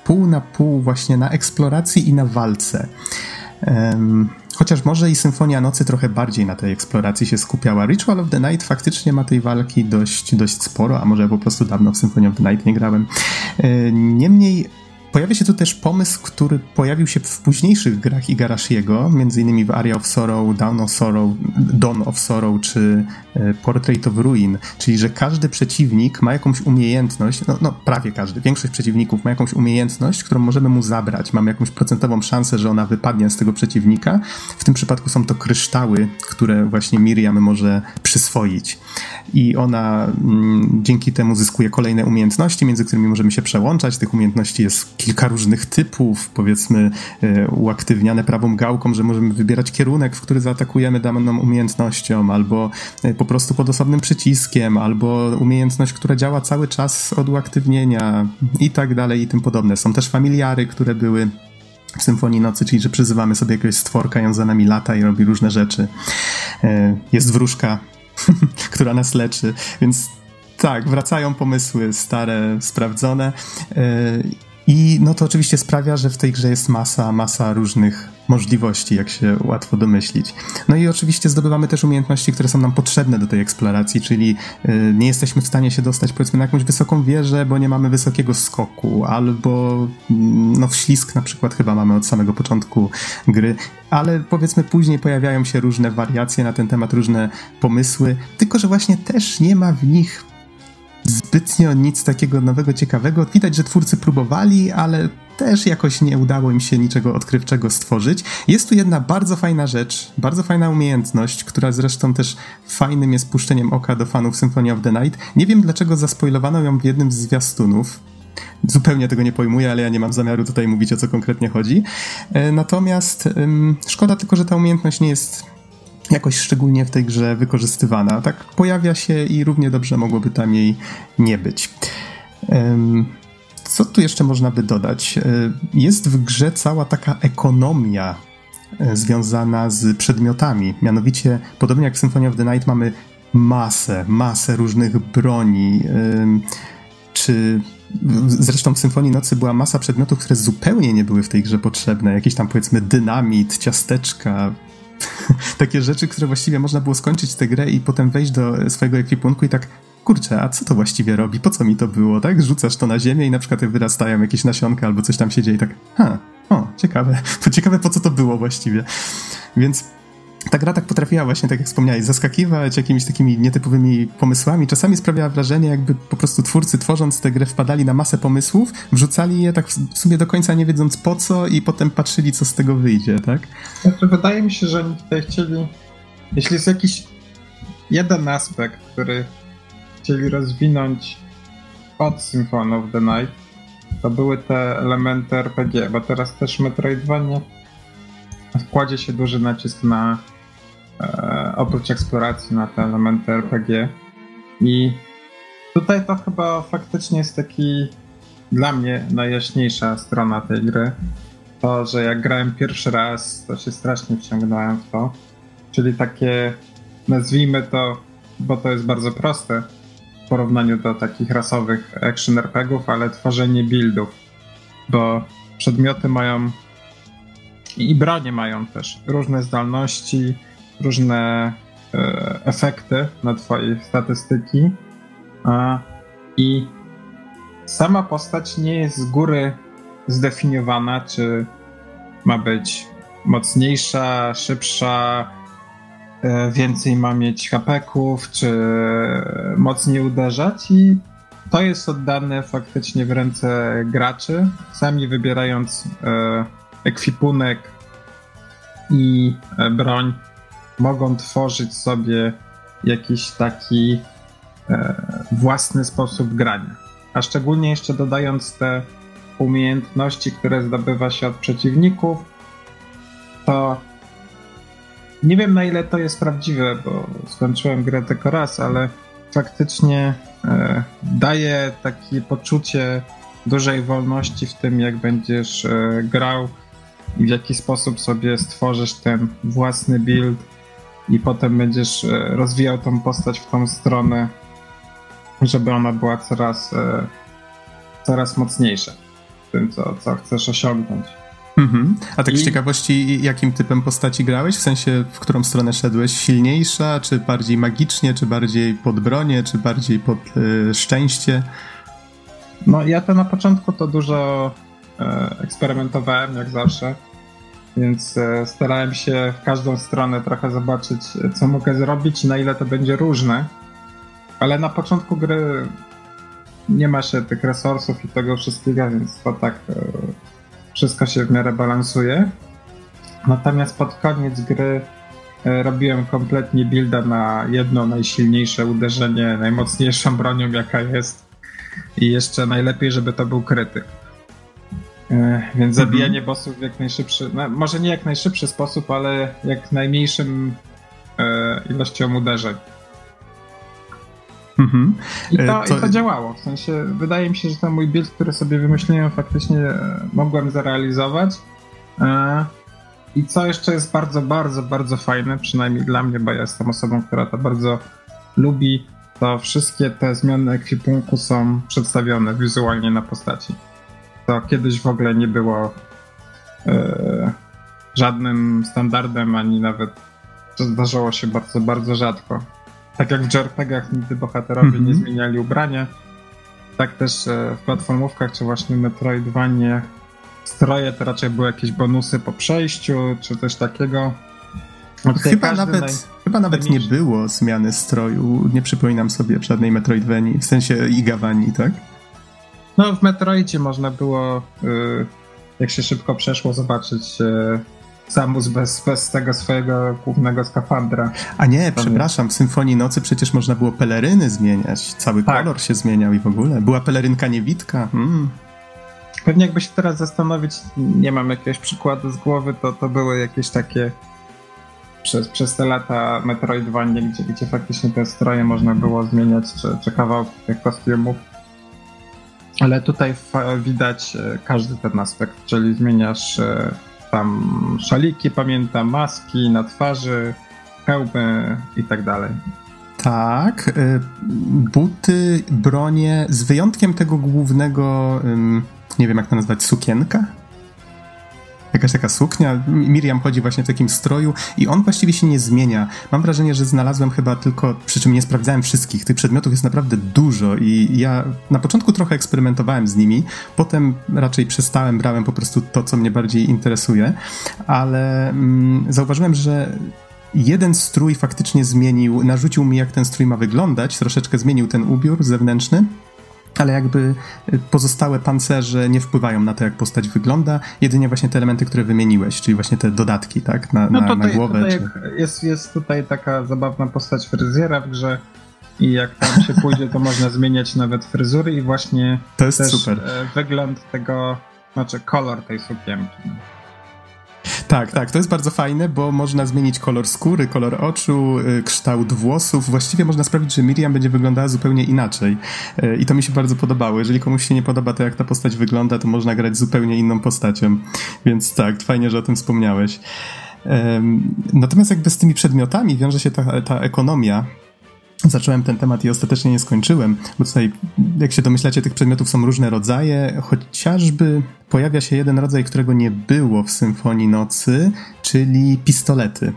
pół na pół właśnie na eksploracji i na walce. Um, Chociaż może i Symfonia Nocy trochę bardziej na tej eksploracji się skupiała. Ritual of the Night faktycznie ma tej walki dość, dość sporo, a może po prostu dawno w Symphony of the Night nie grałem. Niemniej Pojawia się tu też pomysł, który pojawił się w późniejszych grach Igarashiego, innymi w Area of Sorrow, Dawn of Sorrow, Dawn of Sorrow czy e, Portrait of Ruin, czyli że każdy przeciwnik ma jakąś umiejętność, no, no prawie każdy, większość przeciwników ma jakąś umiejętność, którą możemy mu zabrać, mamy jakąś procentową szansę, że ona wypadnie z tego przeciwnika. W tym przypadku są to kryształy, które właśnie Miriam może przyswoić i ona mm, dzięki temu zyskuje kolejne umiejętności, między którymi możemy się przełączać. Tych umiejętności jest kilka różnych typów, powiedzmy e, uaktywniane prawą gałką, że możemy wybierać kierunek, w który zaatakujemy daną umiejętnością, albo e, po prostu pod osobnym przyciskiem, albo umiejętność, która działa cały czas od uaktywnienia i tak dalej i tym podobne. Są też familiary, które były w Symfonii Nocy, czyli że przyzywamy sobie jakiegoś stworka i on za nami lata i robi różne rzeczy. E, jest wróżka, która nas leczy, więc tak, wracają pomysły stare, sprawdzone i no to oczywiście sprawia, że w tej grze jest masa, masa różnych możliwości, jak się łatwo domyślić. No i oczywiście zdobywamy też umiejętności, które są nam potrzebne do tej eksploracji, czyli y, nie jesteśmy w stanie się dostać powiedzmy na jakąś wysoką wieżę, bo nie mamy wysokiego skoku, albo mm, no ślisk na przykład chyba mamy od samego początku gry, ale powiedzmy później pojawiają się różne wariacje na ten temat, różne pomysły, tylko że właśnie też nie ma w nich zbytnio nic takiego nowego, ciekawego. Widać, że twórcy próbowali, ale też jakoś nie udało im się niczego odkrywczego stworzyć. Jest tu jedna bardzo fajna rzecz, bardzo fajna umiejętność, która zresztą też fajnym jest puszczeniem oka do fanów Symphony of the Night. Nie wiem dlaczego zaspoilowano ją w jednym z zwiastunów. Zupełnie tego nie pojmuję, ale ja nie mam zamiaru tutaj mówić o co konkretnie chodzi. E, natomiast szkoda tylko, że ta umiejętność nie jest jakoś szczególnie w tej grze wykorzystywana. Tak pojawia się i równie dobrze mogłoby tam jej nie być. Co tu jeszcze można by dodać? E, jest w grze cała taka ekonomia e, związana z przedmiotami. Mianowicie, podobnie jak w Symphony of the Night, mamy masę, masę różnych broni, czy Zresztą w Symfonii Nocy była masa przedmiotów, które zupełnie nie były w tej grze potrzebne. Jakiś tam powiedzmy dynamit, ciasteczka, takie rzeczy, które właściwie można było skończyć tę grę i potem wejść do swojego ekwipunku i tak kurczę, a co to właściwie robi? Po co mi to było, tak? Rzucasz to na ziemię i na przykład wyrastają jakieś nasionka albo coś tam się dzieje i tak, ha, o, ciekawe, to ciekawe po co to było właściwie. Więc ta gra tak potrafiła właśnie, tak jak wspomniałeś, zaskakiwać jakimiś takimi nietypowymi pomysłami. Czasami sprawiała wrażenie, jakby po prostu twórcy tworząc tę grę wpadali na masę pomysłów, wrzucali je tak w sumie do końca nie wiedząc po co i potem patrzyli, co z tego wyjdzie, tak? Znaczy, wydaje mi się, że oni tutaj chcieli, jeśli jest jakiś jeden aspekt, który chcieli rozwinąć od Symphony of the Night, to były te elementy RPG, bo teraz też Metroidvania kładzie się duży nacisk na oprócz eksploracji na te elementy RPG. I tutaj to chyba faktycznie jest taki dla mnie najjaśniejsza strona tej gry. To, że jak grałem pierwszy raz, to się strasznie wciągnąłem w to. Czyli takie, nazwijmy to, bo to jest bardzo proste, w porównaniu do takich rasowych action RPGów, ale tworzenie buildów, bo przedmioty mają i bronie mają też różne zdolności, różne e, efekty na twoje statystyki i sama postać nie jest z góry zdefiniowana, czy ma być mocniejsza, szybsza, e, więcej ma mieć hapeków, czy mocniej uderzać. I to jest oddane faktycznie w ręce graczy, sami wybierając e, ekwipunek i broń, mogą tworzyć sobie jakiś taki własny sposób grania. A szczególnie jeszcze dodając te umiejętności, które zdobywa się od przeciwników, to nie wiem na ile to jest prawdziwe, bo skończyłem grę tylko raz, ale faktycznie e, daje takie poczucie dużej wolności w tym, jak będziesz e, grał i w jaki sposób sobie stworzysz ten własny build i potem będziesz e, rozwijał tą postać w tą stronę, żeby ona była coraz, e, coraz mocniejsza w tym, co, co chcesz osiągnąć. Mhm. A tak I... z ciekawości, jakim typem postaci grałeś? W sensie, w którą stronę szedłeś? Silniejsza, czy bardziej magicznie, czy bardziej pod bronię, czy bardziej pod y, szczęście? No ja to na początku to dużo y, eksperymentowałem, jak zawsze. Więc y, starałem się w każdą stronę trochę zobaczyć, co mogę zrobić na ile to będzie różne. Ale na początku gry nie ma się tych resursów i tego wszystkiego, więc to tak wszystko się w miarę balansuje. Natomiast pod koniec gry e, robiłem kompletnie builda na jedno najsilniejsze uderzenie, najmocniejszą bronią jaka jest i jeszcze najlepiej, żeby to był krytyk. E, więc mhm. zabijanie bossów w jak najszybszy, no, może nie jak najszybszy sposób, ale jak najmniejszym e, ilością uderzeń. Mhm. I, to, to... I to działało. W sensie, wydaje mi się, że ten mój build, który sobie wymyśliłem, faktycznie e, mogłem zrealizować. E, I co jeszcze jest bardzo, bardzo, bardzo fajne, przynajmniej dla mnie, bo ja jestem osobą, która to bardzo lubi, to wszystkie te zmiany ekwipunku są przedstawione wizualnie na postaci. To kiedyś w ogóle nie było e, żadnym standardem, ani nawet to zdarzało się bardzo, bardzo rzadko. Tak jak w JRPG-ach nigdy bohaterowie mm -hmm. nie mhm. zmieniali ubrania, tak też e, w platformówkach czy właśnie Metroidvanie stroje to raczej były jakieś bonusy po przejściu, czy coś takiego. Chyba nawet, naj... chyba nawet nie było zmiany stroju. Nie przypominam sobie żadnej Metroidvanii, w sensie Igawani, tak? No, w Metroidzie można było, y, jak się szybko przeszło, zobaczyć y, Samus bez, bez tego swojego głównego skafandra. A nie, przepraszam, w Symfonii Nocy przecież można było peleryny zmieniać. Cały tak. kolor się zmieniał i w ogóle. Była pelerynka niewitka. Mm. Pewnie jakby się teraz zastanowić, nie mam jakiegoś przykładu z głowy, to, to były jakieś takie przez, przez te lata Metroidvania, gdzie, gdzie faktycznie te stroje można było zmieniać, czy, czy kawałki tych kostiumów. Ale tutaj widać e, każdy ten aspekt, czyli zmieniasz e, tam szaliki, pamiętam, maski na twarzy, hełmy i tak dalej. Tak, y, buty, bronie, z wyjątkiem tego głównego, nie wiem jak to nazwać, sukienka? Jakaś taka suknia. Miriam chodzi właśnie w takim stroju i on właściwie się nie zmienia. Mam wrażenie, że znalazłem chyba tylko, przy czym nie sprawdzałem wszystkich. Tych przedmiotów jest naprawdę dużo i ja na początku trochę eksperymentowałem z nimi, potem raczej przestałem, brałem po prostu to, co mnie bardziej interesuje, ale mm, zauważyłem, że jeden strój faktycznie zmienił, narzucił mi, jak ten strój ma wyglądać, troszeczkę zmienił ten ubiór zewnętrzny ale jakby y, pozostałe pancerze nie wpływają na to, jak postać wygląda, jedynie właśnie te elementy, które wymieniłeś, czyli właśnie te dodatki, tak, na, no na, tutaj, na głowę. Tutaj czy... jest, jest tutaj taka zabawna postać fryzjera w grze i jak tam się pójdzie, to można zmieniać nawet fryzury i właśnie to jest też super. E, wygląd tego, znaczy kolor tej sukienki. Tak, tak, to jest bardzo fajne, bo można zmienić kolor skóry, kolor oczu, y, kształt włosów. Właściwie można sprawić, że Miriam będzie wyglądała zupełnie inaczej. Y, I to mi się bardzo podobało. Jeżeli komuś się nie podoba to, jak ta postać wygląda, to można grać zupełnie inną postacią. Więc tak, fajnie, że o tym wspomniałeś. Natomiast jakby z tymi przedmiotami wiąże się ta, ta ekonomia zacząłem ten temat i ostatecznie nie skończyłem, bo tutaj, jak się domyślacie, tych przedmiotów są różne rodzaje, chociażby pojawia się jeden rodzaj, którego nie było w Symfonii Nocy, czyli pistolety.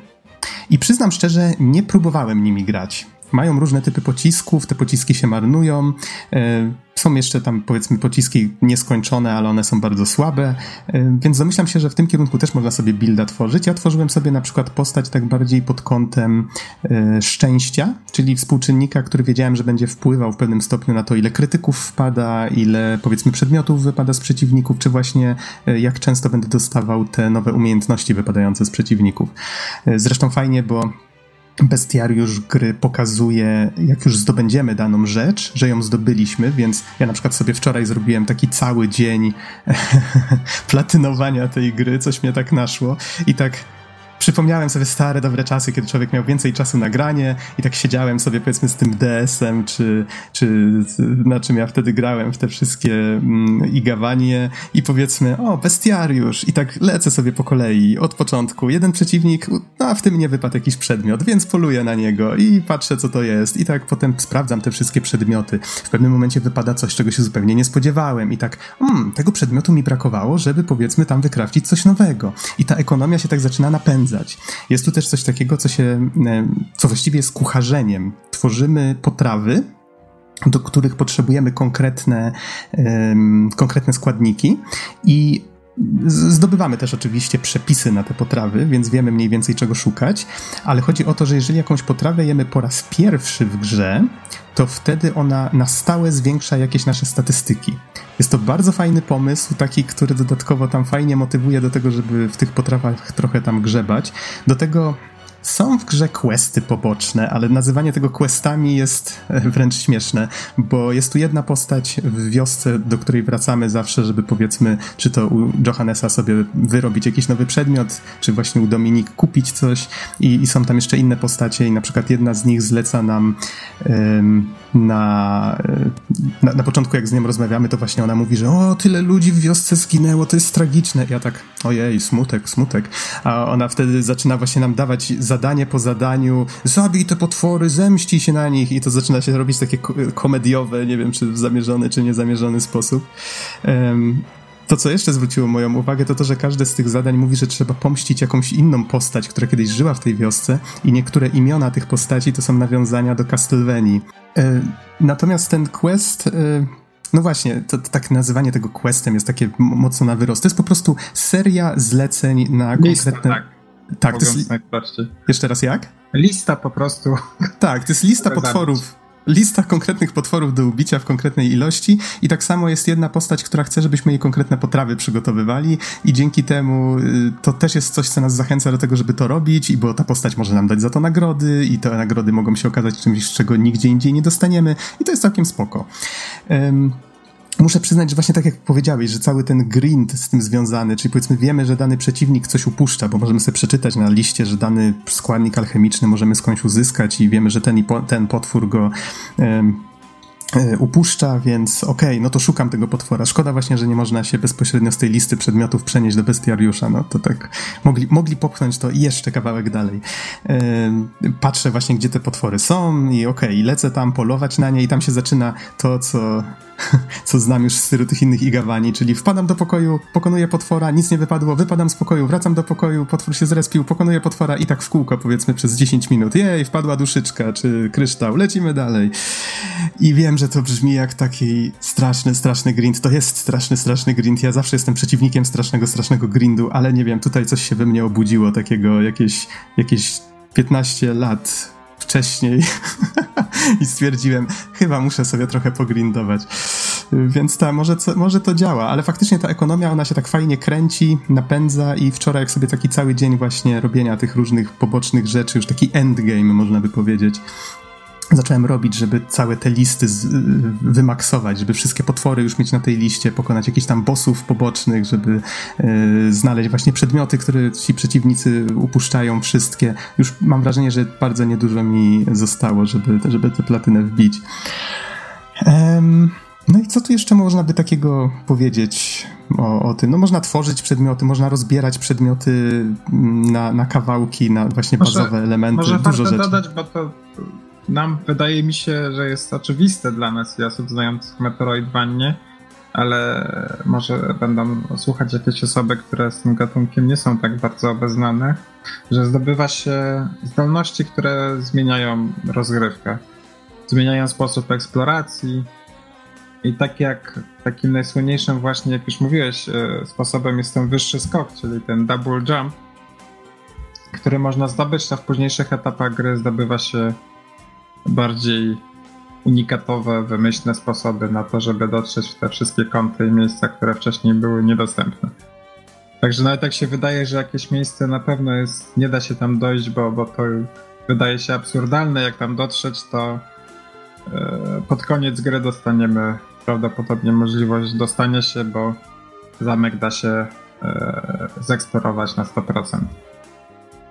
I przyznam szczerze, nie próbowałem nimi grać. Mają różne typy pocisków, te pociski się marnują. E, są jeszcze tam powiedzmy pociski nieskończone, ale one są bardzo słabe, e, więc domyślam się, że w tym kierunku też można sobie builda tworzyć. Ja tworzyłem sobie na przykład postać tak bardziej pod kątem e, szczęścia, czyli współczynnika, który wiedziałem, że będzie wpływał w pewnym stopniu na to, ile krytyków wpada, ile powiedzmy przedmiotów wypada z przeciwników, czy właśnie jak często będę dostawał te nowe umiejętności wypadające z przeciwników. Zresztą fajnie, bo bestiariusz gry pokazuje, jak już zdobędziemy daną rzecz, że ją zdobyliśmy, więc ja na przykład sobie wczoraj zrobiłem taki cały dzień platynowania tej gry, coś mnie tak naszło i tak przypomniałem sobie stare, dobre czasy, kiedy człowiek miał więcej czasu na granie i tak siedziałem sobie powiedzmy z tym DS-em, czy, czy na czym ja wtedy grałem w te wszystkie mm, igawanie i powiedzmy, o, bestiariusz i tak lecę sobie po kolei od początku. Jeden przeciwnik, no a w tym nie wypadł jakiś przedmiot, więc poluję na niego i patrzę, co to jest i tak potem sprawdzam te wszystkie przedmioty. W pewnym momencie wypada coś, czego się zupełnie nie spodziewałem i tak, hmm, tego przedmiotu mi brakowało, żeby powiedzmy tam wykrawcić coś nowego. I ta ekonomia się tak zaczyna napędzać jest tu też coś takiego, co się, e, co właściwie jest kucharzeniem. Tworzymy potrawy, do których potrzebujemy konkretne, um, konkretne składniki i Zdobywamy też oczywiście przepisy na te potrawy, więc wiemy mniej więcej czego szukać, ale chodzi o to, że jeżeli jakąś potrawę jemy po raz pierwszy w grze, to wtedy ona na stałe zwiększa jakieś nasze statystyki. Jest to bardzo fajny pomysł, taki, który dodatkowo tam fajnie motywuje do tego, żeby w tych potrawach trochę tam grzebać. Do tego są w grze questy poboczne, ale nazywanie tego questami jest e, wręcz śmieszne, bo jest tu jedna postać w wiosce, do której wracamy zawsze, żeby powiedzmy, czy to u Johannesa sobie wyrobić jakiś nowy przedmiot, czy właśnie u Dominik kupić coś. I, i są tam jeszcze inne postacie i na przykład jedna z nich zleca nam na, e, na, na początku jak z nią rozmawiamy, to właśnie ona mówi, że o, tyle ludzi w wiosce zginęło, to jest tragiczne. Ja tak, ojej, smutek, smutek. A ona wtedy zaczyna właśnie nam dawać zadanie po zadaniu, zabij te potwory, zemści się na nich i to zaczyna się robić takie komediowe, nie wiem, czy w zamierzony, czy niezamierzony sposób. Um, to, co jeszcze zwróciło moją uwagę, to to, że każde z tych zadań mówi, że trzeba pomścić jakąś inną postać, która kiedyś żyła w tej wiosce i niektóre imiona tych postaci to są nawiązania do Castlevanii. E, natomiast ten quest... E, no właśnie, to, to, tak nazywanie tego questem jest takie mocno na wyrost. To jest po prostu seria zleceń na Lista, konkretne... tak. Tak, to jest... Jeszcze raz jak? Lista po prostu. Tak, to jest lista potworów lista konkretnych potworów do ubicia w konkretnej ilości i tak samo jest jedna postać, która chce, żebyśmy jej konkretne potrawy przygotowywali i dzięki temu y, to też jest coś, co nas zachęca do tego, żeby to robić i bo ta postać może nam dać za to nagrody i te nagrody mogą się okazać czymś, czego nigdzie indziej nie dostaniemy i to jest całkiem spoko. Um, Muszę przyznać, że właśnie tak jak powiedziałeś, że cały ten grind z tym związany, czyli powiedzmy wiemy, że dany przeciwnik coś upuszcza, bo możemy sobie przeczytać na liście, że dany składnik alchemiczny możemy skądś uzyskać i wiemy, że ten, ten potwór go E, upuszcza, więc okej, okay, no to szukam tego potwora. Szkoda właśnie, że nie można się bezpośrednio z tej listy przedmiotów przenieść do bestiariusza, no to tak mogli, mogli popchnąć to jeszcze kawałek dalej. Patrzę właśnie, gdzie te potwory są i okej, okay, lecę tam polować na nie i tam się zaczyna to, co, co znam już z stylu tych innych igawani, czyli wpadam do pokoju, pokonuję potwora, nic nie wypadło, wypadam z pokoju, wracam do pokoju, potwór się zrespił, pokonuję potwora i tak w kółko powiedzmy przez 10 minut. Jej, wpadła duszyczka czy kryształ, lecimy dalej. I wiem, że to brzmi jak taki straszny, straszny grind. To jest straszny, straszny grind. Ja zawsze jestem przeciwnikiem strasznego, strasznego grindu, ale nie wiem, tutaj coś się we mnie obudziło, takiego jakieś, jakieś 15 lat wcześniej i stwierdziłem, chyba muszę sobie trochę pogrindować. Więc ta, może, może to działa, ale faktycznie ta ekonomia, ona się tak fajnie kręci, napędza i wczoraj jak sobie taki cały dzień właśnie robienia tych różnych pobocznych rzeczy, już taki endgame można by powiedzieć, zacząłem robić, żeby całe te listy z, wymaksować, żeby wszystkie potwory już mieć na tej liście, pokonać jakichś tam bossów pobocznych, żeby y, znaleźć właśnie przedmioty, które ci przeciwnicy upuszczają wszystkie. Już mam wrażenie, że bardzo niedużo mi zostało, żeby, żeby tę platynę wbić. Um, no i co tu jeszcze można by takiego powiedzieć o, o, tym? No można tworzyć przedmioty, można rozbierać przedmioty na, na kawałki, na właśnie bazowe może, elementy, może dużo rzeczy. dodać, bo to nam wydaje mi się, że jest oczywiste dla nas, osób znających Metroidvanie, ale może będą słuchać jakieś osoby, które z tym gatunkiem nie są tak bardzo obeznane, że zdobywa się zdolności, które zmieniają rozgrywkę. Zmieniają sposób eksploracji. I tak jak takim najsłynniejszym właśnie, jak już mówiłeś, e, sposobem jest ten wyższy skok, czyli ten double jump, który można zdobyć, a w późniejszych etapach gry zdobywa się bardziej unikatowe, wymyślne sposoby na to, żeby dotrzeć w te wszystkie kąty i miejsca, które wcześniej były niedostępne. Także nawet jak się wydaje, że jakieś miejsce na pewno jest, nie da się tam dojść, bo, bo to wydaje się absurdalne, jak tam dotrzeć, to e, pod koniec gry dostaniemy prawdopodobnie możliwość dostania się, bo zamek da się e, zeksplorować na 100%.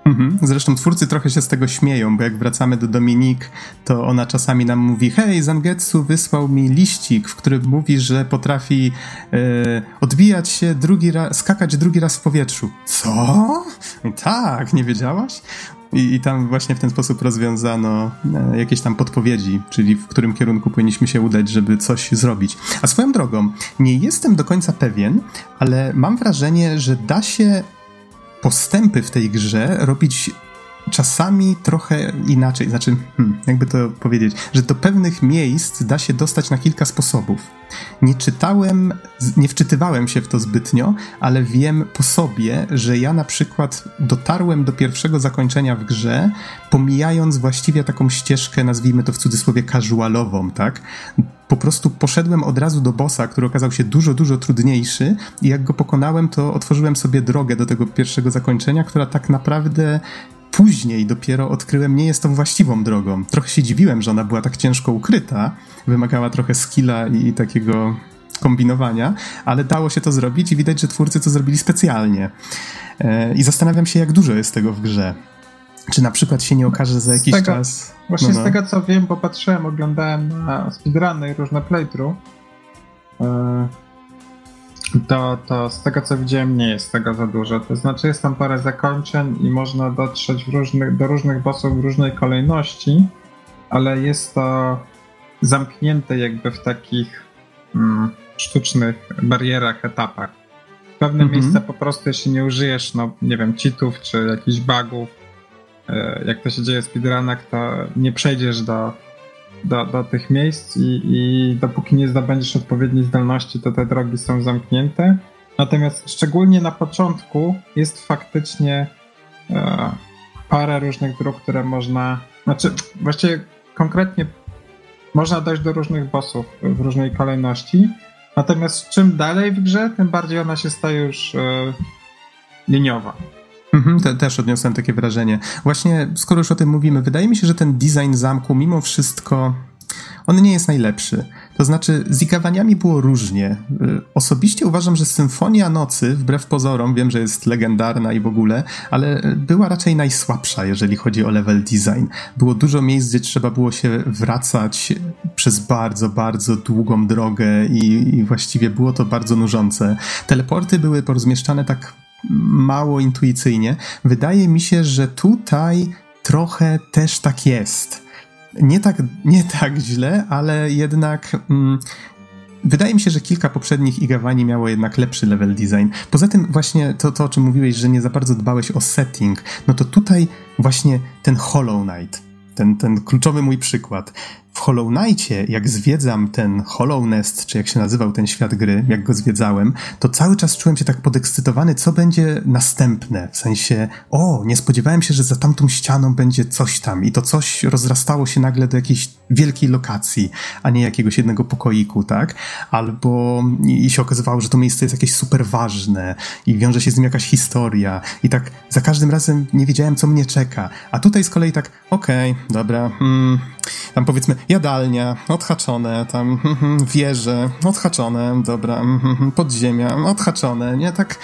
Mhm. Zresztą twórcy trochę się z tego śmieją, bo jak wracamy do Dominik, to ona czasami nam mówi: Hej, Zangetsu wysłał mi liścik, w którym mówi, że potrafi e, odbijać się drugi raz, skakać drugi raz w powietrzu. Co? tak, nie wiedziałaś? I, I, tam właśnie w ten sposób rozwiązano e, jakieś tam podpowiedzi, czyli w którym kierunku powinniśmy się udać, żeby coś zrobić. A swoją drogą, nie jestem do końca pewien, ale mam wrażenie, że da się postępy w tej grze robić czasami trochę inaczej. Znaczy, hmm, jakby to powiedzieć, że do pewnych miejsc da się dostać na kilka sposobów. Nie czytałem, nie wczytywałem się w to zbytnio, ale wiem po sobie, że ja na przykład dotarłem do pierwszego zakończenia w grze, pomijając właściwie taką ścieżkę, nazwijmy to w cudzysłowie casualową, tak? po prostu poszedłem od razu do bossa, który okazał się dużo, dużo trudniejszy i jak go pokonałem, to otworzyłem sobie drogę do tego pierwszego zakończenia, która tak naprawdę później dopiero odkryłem, nie jest tą właściwą drogą. Trochę się dziwiłem, że ona była tak ciężko ukryta, wymagała trochę skilla i takiego kombinowania, ale dało się to zrobić i widać, że twórcy to zrobili specjalnie. E, I zastanawiam się, jak dużo jest tego w grze. Czy na przykład się nie okaże za jakiś tego, czas. Właśnie no, no. z tego co wiem, bo patrzyłem, oglądałem na speedruny i różne playthrough. E, to, to z tego co widziałem, nie jest tego za dużo. To znaczy, jest tam parę zakończeń i można dotrzeć w różnych, do różnych bossów w różnej kolejności, ale jest to zamknięte jakby w takich mm, sztucznych barierach, etapach. Pewne mhm. miejsca po prostu, jeśli nie użyjesz, no nie wiem, cheatów czy jakichś bugów, e, jak to się dzieje w speedrunach, to nie przejdziesz do do, do tych miejsc i, i dopóki nie zdobędziesz odpowiedniej zdolności, to te drogi są zamknięte. Natomiast szczególnie na początku jest faktycznie e, parę różnych dróg, które można. Znaczy, właściwie konkretnie można dojść do różnych bossów w różnej kolejności. Natomiast czym dalej w grze, tym bardziej ona się staje już e, liniowa. Mhm, te, też odniosłem takie wrażenie. Właśnie, skoro już o tym mówimy, wydaje mi się, że ten design zamku mimo wszystko on nie jest najlepszy. To znaczy, z ikawaniami było różnie. Y, osobiście uważam, że Symfonia Nocy, wbrew pozorom, wiem, że jest legendarna i w ogóle, ale była raczej najsłabsza, jeżeli chodzi o level design. Było dużo miejsc, gdzie trzeba było się wracać przez bardzo, bardzo długą drogę i, i właściwie było to bardzo nużące. Teleporty były porozmieszczane tak mało intuicyjnie. Wydaje mi się, że tutaj trochę też tak jest. Nie tak, nie tak źle, ale jednak. Mm, Wydaje mi się, że kilka poprzednich Igawani miało jednak lepszy level design. Poza tym właśnie to, to, o czym mówiłeś, że nie za bardzo dbałeś o setting, no to tutaj właśnie ten Hollow Knight, ten, ten kluczowy mój przykład. W Hollow Knightie, jak zwiedzam ten Hollow Nest, czy jak się nazywał ten świat gry, jak go zwiedzałem, to cały czas czułem się tak podekscytowany, co będzie następne. W sensie, o, nie spodziewałem się, że za tamtą ścianą będzie coś tam i to coś rozrastało się nagle do jakiejś wielkiej lokacji, a nie jakiegoś jednego pokoiku, tak? Albo i się okazywało, że to miejsce jest jakieś super ważne i wiąże się z nim jakaś historia i tak za każdym razem nie wiedziałem, co mnie czeka. A tutaj z kolei tak, okej, okay, dobra, hmm, tam powiedzmy jadalnia, odhaczone, tam mm, wieże, odhaczone, dobra, mm, podziemia, odhaczone, nie, tak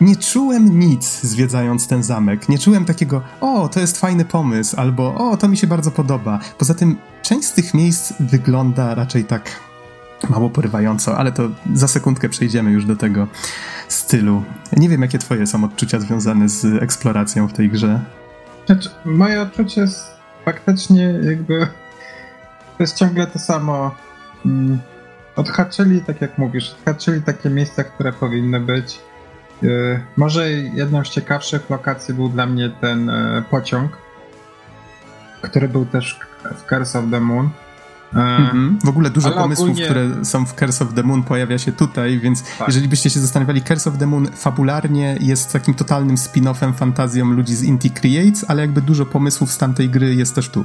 nie czułem nic zwiedzając ten zamek. Nie czułem takiego, o, to jest fajny pomysł, albo o, to mi się bardzo podoba. Poza tym część z tych miejsc wygląda raczej tak mało porywająco, ale to za sekundkę przejdziemy już do tego stylu. Nie wiem, jakie twoje są odczucia związane z eksploracją w tej grze. Znaczy, moje odczucie jest faktycznie jakby to jest ciągle to samo. Mm, odhaczyli, tak jak mówisz, odhaczyli takie miejsca, które powinny być. Yy, może jedną z ciekawszych lokacji był dla mnie ten yy, pociąg, który był też w Curse of the Moon. Mhm. W ogóle dużo pomysłów, ogólnie... które są w Curse of the Moon pojawia się tutaj, więc tak. jeżeli byście się zastanawiali, Curse of the Moon fabularnie jest takim totalnym spin-offem fantazją ludzi z Inti Creates, ale jakby dużo pomysłów z tamtej gry jest też tu.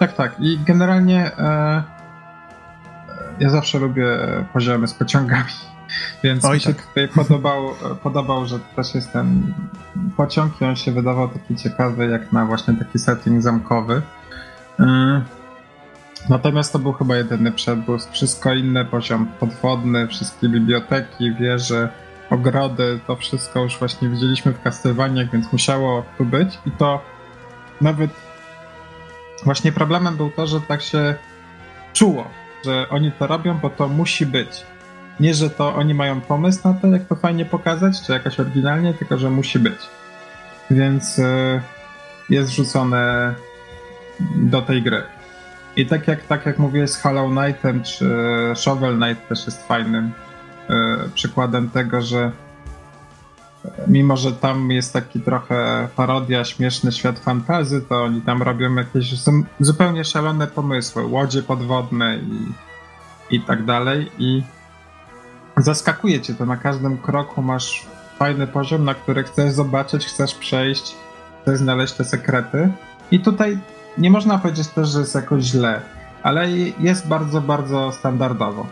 Tak, tak. I generalnie e, ja zawsze lubię poziomy z pociągami, więc Oj, mi się tak. tutaj podobał, podobał, że też jest ten pociąg i on się wydawał taki ciekawy, jak na właśnie taki setting zamkowy. E, Natomiast to był chyba jedyny przebłysk. Wszystko inne, poziom podwodny, wszystkie biblioteki, wieże, ogrody, to wszystko już właśnie widzieliśmy w Castlevaniach, więc musiało tu być i to nawet właśnie problemem był to, że tak się czuło, że oni to robią, bo to musi być. Nie, że to oni mają pomysł na to, jak to fajnie pokazać, czy jakoś oryginalnie, tylko że musi być. Więc y, jest wrzucone do tej gry. I tak jak, tak jak mówię z Hollow Knightem, czy Shovel Knight też jest fajnym e, przykładem tego, że mimo, że tam jest taki trochę parodia, śmieszny świat fantazy, to oni tam robią jakieś zupełnie szalone pomysły, łodzie podwodne i, i tak dalej i zaskakuje cię to na każdym kroku, masz fajny poziom, na który chcesz zobaczyć, chcesz przejść, chcesz znaleźć te sekrety i tutaj nie można powiedzieć też, że jest jakoś źle, ale jest bardzo, bardzo standardowo.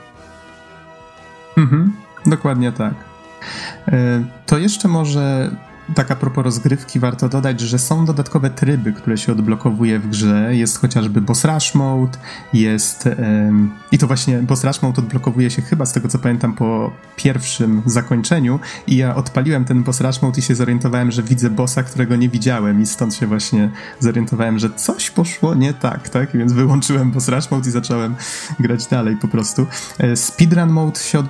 Mhm, dokładnie tak. E, to jeszcze może tak a propos rozgrywki, warto dodać, że są dodatkowe tryby, które się odblokowuje w grze. Jest chociażby Boss Rush Mode, jest... Um, I to właśnie Boss Rush Mode odblokowuje się chyba, z tego co pamiętam, po pierwszym zakończeniu i ja odpaliłem ten Boss Rush Mode i się zorientowałem, że widzę bossa, którego nie widziałem i stąd się właśnie zorientowałem, że coś poszło nie tak, tak? Więc wyłączyłem Boss Rush Mode i zacząłem grać dalej po prostu. E, speedrun Mode się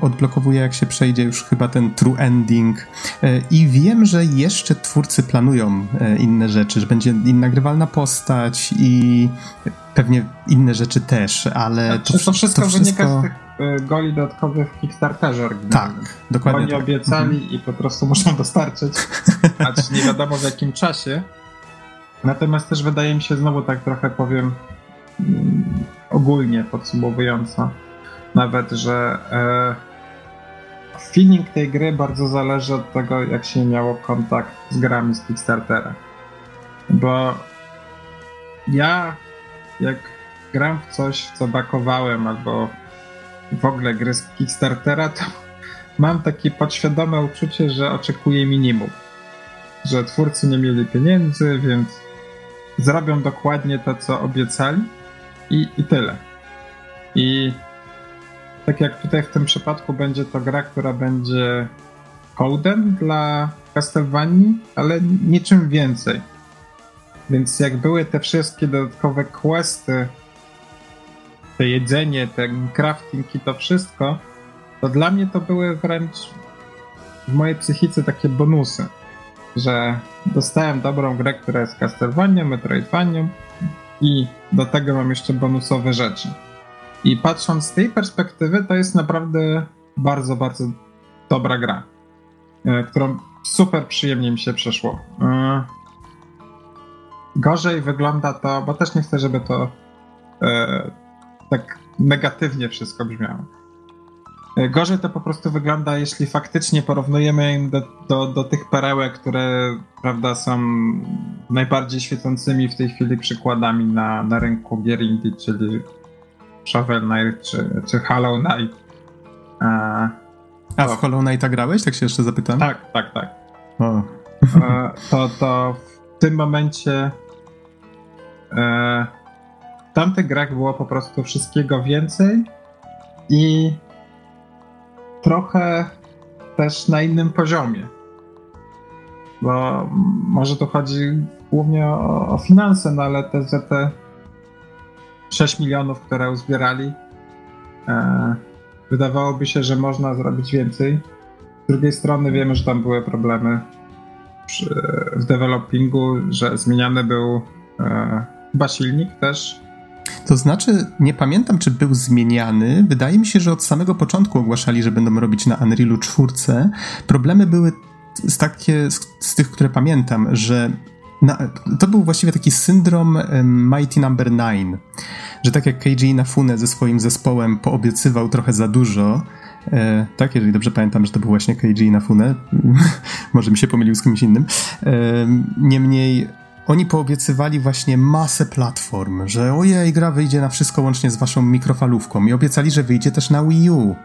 odblokowuje, jak się przejdzie już chyba ten True Ending e, i wiem, że jeszcze twórcy planują e, inne rzeczy, że będzie inna grywalna postać i pewnie inne rzeczy też, ale to, to, wszystko, to wszystko wynika z tych e, goli dodatkowych w Kickstarterze Tak, dokładnie Oni tak. obiecali mhm. i po prostu muszą dostarczyć, acz nie wiadomo w jakim czasie. Natomiast też wydaje mi się, znowu tak trochę powiem mm, ogólnie podsumowująco, nawet, że e, feeling tej gry bardzo zależy od tego, jak się miało kontakt z grami z Kickstartera. Bo ja, jak gram w coś, co bakowałem, albo w ogóle gry z Kickstartera, to mam takie podświadome uczucie, że oczekuję minimum. Że twórcy nie mieli pieniędzy, więc zrobią dokładnie to, co obiecali i, i tyle. I tak jak tutaj w tym przypadku będzie to gra, która będzie codem dla Castlevanii, ale niczym więcej. Więc jak były te wszystkie dodatkowe questy, to jedzenie, ten crafting i to wszystko, to dla mnie to były wręcz w mojej psychice takie bonusy, że dostałem dobrą grę, która jest Castlevania, Metroidvania i do tego mam jeszcze bonusowe rzeczy. I patrząc z tej perspektywy, to jest naprawdę bardzo, bardzo dobra gra, e, którą super przyjemnie mi się przeszło. E, gorzej wygląda to, bo też nie chcę, żeby to e, tak negatywnie wszystko brzmiało. Gorzej to po prostu wygląda, jeśli faktycznie porównujemy do, do, do, tych perełek, które prawda, są najbardziej świecącymi w tej chwili przykładami na, na rynku gier indie, czyli Shovel Knight czy, czy Hollow Knight. E, A w Hollow Knighta grałeś? Tak się jeszcze zapytam. Tak, tak, tak. O. E, to, to w tym momencie e, w tamtych grach było po prostu wszystkiego więcej i trochę też na innym poziomie. Bo może tu chodzi głównie o, o finanse, no ale te, te 6 milionów, które uzbierali. E, wydawałoby się, że można zrobić więcej. Z drugiej strony wiemy, że tam były problemy przy, w developingu, że zmieniany był e, chyba silnik też. To znaczy, nie pamiętam, czy był zmieniany. Wydaje mi się, że od samego początku ogłaszali, że będą robić na Unrealu 4. Problemy były z, takie, z, z tych, które pamiętam, że na, to był właściwie taki syndrom Mighty Number no. 9, że tak jak Keiji Inafune ze swoim zespołem poobiecywał trochę za dużo, E, tak, jeżeli dobrze pamiętam, że to był właśnie Keiji Inafune. Może mi się pomylił z kimś innym. E, niemniej oni poobiecywali właśnie masę platform, że ojej, gra wyjdzie na wszystko łącznie z waszą mikrofalówką i obiecali, że wyjdzie też na Wii U.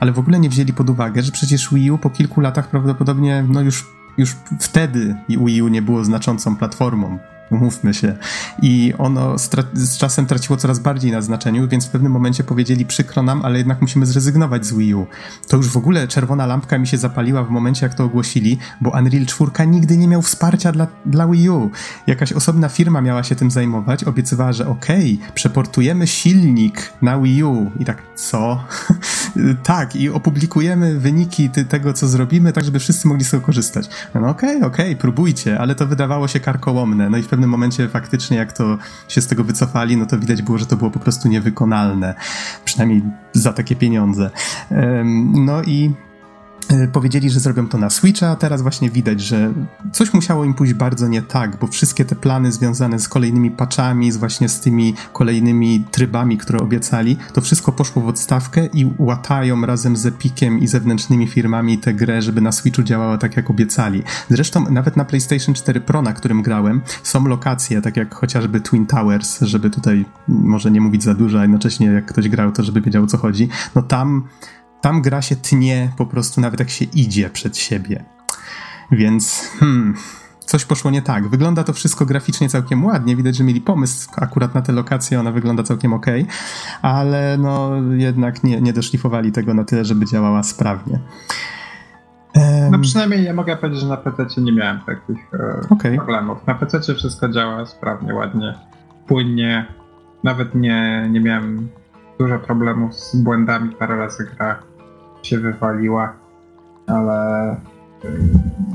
Ale w ogóle nie wzięli pod uwagę, że przecież Wii U po kilku latach prawdopodobnie, no już, już wtedy Wii U nie było znaczącą platformą umówmy się. I ono z, czasem traciło coraz bardziej na znaczeniu, więc w pewnym momencie powiedzieli przykro nam, ale jednak musimy zrezygnować z Wii U. To już w ogóle czerwona lampka mi się zapaliła w momencie, jak to ogłosili, bo Unreal 4 nigdy nie miał wsparcia dla, dla Wii U. Jakaś osobna firma miała się tym zajmować, obiecywała, że okej, okay, przeportujemy silnik na Wii U. I tak, co? tak, i opublikujemy wyniki tego, co zrobimy, tak żeby wszyscy mogli z tego korzystać. No okej, okay, okej, okay, próbujcie, ale to wydawało się karkołomne. No i w pewnym momencie faktycznie, jak to się z tego wycofali, no to widać było, że to było po prostu niewykonalne. Przynajmniej za takie pieniądze. No i powiedzieli, że zrobią to na Switcha, a teraz właśnie widać, że coś musiało im pójść bardzo nie tak, bo wszystkie te plany związane z kolejnymi patchami, z właśnie z tymi kolejnymi trybami, które obiecali, to wszystko poszło w odstawkę i łatają razem z Epiciem i zewnętrznymi firmami tę grę, żeby na Switchu działała tak, jak obiecali. Zresztą nawet na PlayStation 4 Pro, na którym grałem, są lokacje, tak jak chociażby Twin Towers, żeby tutaj może nie mówić za dużo, a jednocześnie jak ktoś grał, to żeby wiedział o co chodzi. No tam tam gra się tnie po prostu nawet jak się idzie przed siebie. Więc hmm, coś poszło nie tak. Wygląda to wszystko graficznie całkiem ładnie. Widać, że mieli pomysł akurat na tę lokację, ona wygląda całkiem ok, ale no jednak nie, nie doszlifowali tego na tyle, żeby działała sprawnie. No przynajmniej ja mogę powiedzieć, że na PC nie miałem takich e, okay. problemów. Na PC wszystko działa sprawnie, ładnie, płynnie. Nawet nie, nie miałem dużo problemów z błędami, parę razy gra się wywaliła, ale y,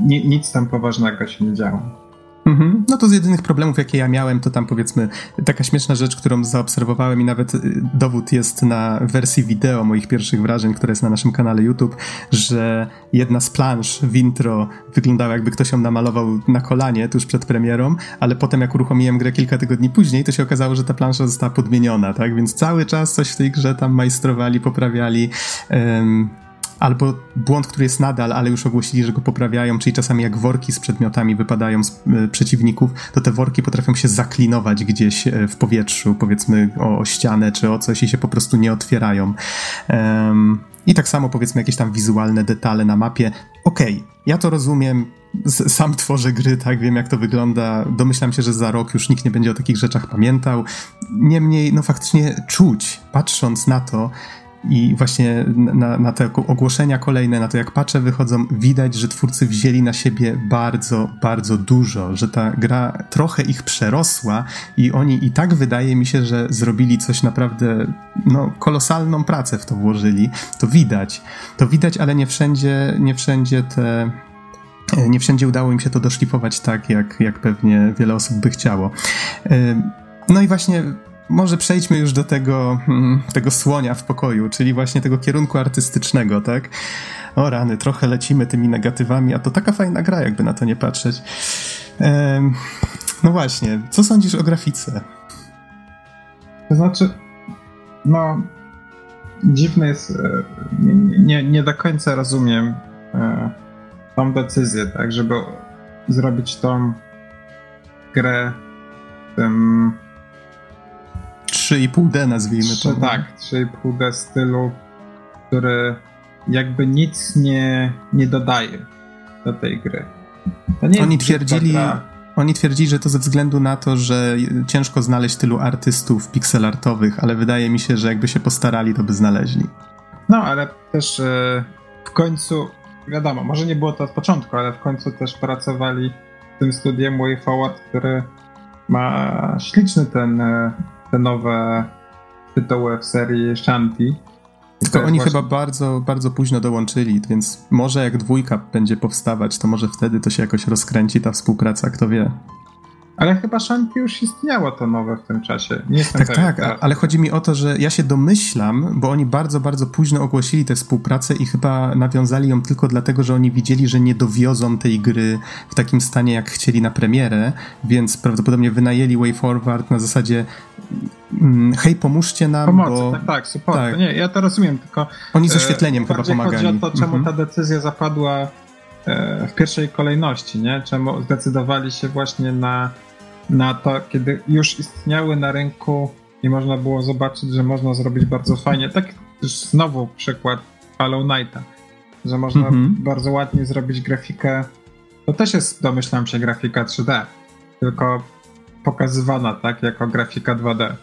ni nic tam poważnego się nie działo. Mhm. No to z jedynych problemów, jakie ja miałem, to tam powiedzmy taka śmieszna rzecz, którą zaobserwowałem i nawet y, dowód jest na wersji wideo moich pierwszych wrażeń, która jest na naszym kanale YouTube, że jedna z plansz w intro wyglądała jakby ktoś ją namalował na kolanie tuż przed premierą, ale potem jak uruchomiłem grę kilka tygodni później, to się okazało, że ta plansza została podmieniona, tak? Więc cały czas coś w tej grze tam majstrowali, poprawiali. Um, albo błąd, który jest nadal, ale już ogłosili, że go poprawiają, czyli czasami jak worki z przedmiotami wypadają z y, przeciwników, to te worki potrafią się zaklinować gdzieś y, w powietrzu, powiedzmy o, o, ścianę czy o coś i się po prostu nie otwierają. Um, I tak samo powiedzmy jakieś tam wizualne detale na mapie. Okej, okay, ja to rozumiem, sam tworzę gry, tak, wiem jak to wygląda. Domyślam się, że za rok już nikt nie będzie o takich rzeczach pamiętał. Niemniej, no faktycznie czuć, patrząc na to, i właśnie na, na, te ogłoszenia kolejne, na to jak patrzę wychodzą, widać, że twórcy wzięli na siebie bardzo, bardzo dużo, że ta gra trochę ich przerosła i oni i tak wydaje mi się, że zrobili coś naprawdę, no, kolosalną pracę w to włożyli. To widać. To widać, ale nie wszędzie, nie wszędzie te nie wszędzie udało im się to doszlifować tak, jak, jak pewnie wiele osób by chciało. No i właśnie może przejdźmy już do tego, hmm, tego słonia w pokoju, czyli właśnie tego kierunku artystycznego, tak? O rany, trochę lecimy tymi negatywami, a to taka fajna gra, jakby na to nie patrzeć. Ehm, no właśnie, co sądzisz o grafice? To znaczy, no, dziwne jest, e, nie, nie, nie do końca rozumiem e, tą decyzję, tak, żeby zrobić tą grę tym 3,5D nazwijmy to. Tak, 3,5D stylu, który jakby nic nie, nie dodaje do tej gry. oni twierdzili, oni twierdzili, że to ze względu na to, że ciężko znaleźć tylu artystów pixelartowych, ale wydaje mi się, że jakby się postarali, to by znaleźli. No, ale też e, w końcu, wiadomo, może nie było to od początku, ale w końcu też pracowali w tym studiem Way Forward, który ma śliczny ten e, te nowe tytuły w serii Shanti. Tylko oni właśnie... chyba bardzo, bardzo późno dołączyli, więc może jak dwójka będzie powstawać, to może wtedy to się jakoś rozkręci ta współpraca, kto wie. Ale chyba Shanty już istniało to nowe w tym czasie. Nie jestem tak, tak, teraz. ale chodzi mi o to, że ja się domyślam, bo oni bardzo, bardzo późno ogłosili tę współpracę i chyba nawiązali ją tylko dlatego, że oni widzieli, że nie dowiozą tej gry w takim stanie, jak chcieli na premierę, więc prawdopodobnie wynajęli WayForward na zasadzie mm, hej, pomóżcie nam, Pomocy, bo... tak, tak, support. Tak. Nie, ja to rozumiem, tylko... Oni z oświetleniem e, chyba pomagali. chodzi o to, czemu mhm. ta decyzja zapadła e, w pierwszej kolejności, nie? Czemu zdecydowali się właśnie na na to, kiedy już istniały na rynku i można było zobaczyć, że można zrobić bardzo fajnie. Tak znowu przykład Hollow Knighta, że można -hmm. bardzo ładnie zrobić grafikę. To też jest, domyślam się, grafika 3D, tylko pokazywana tak jako grafika 2D.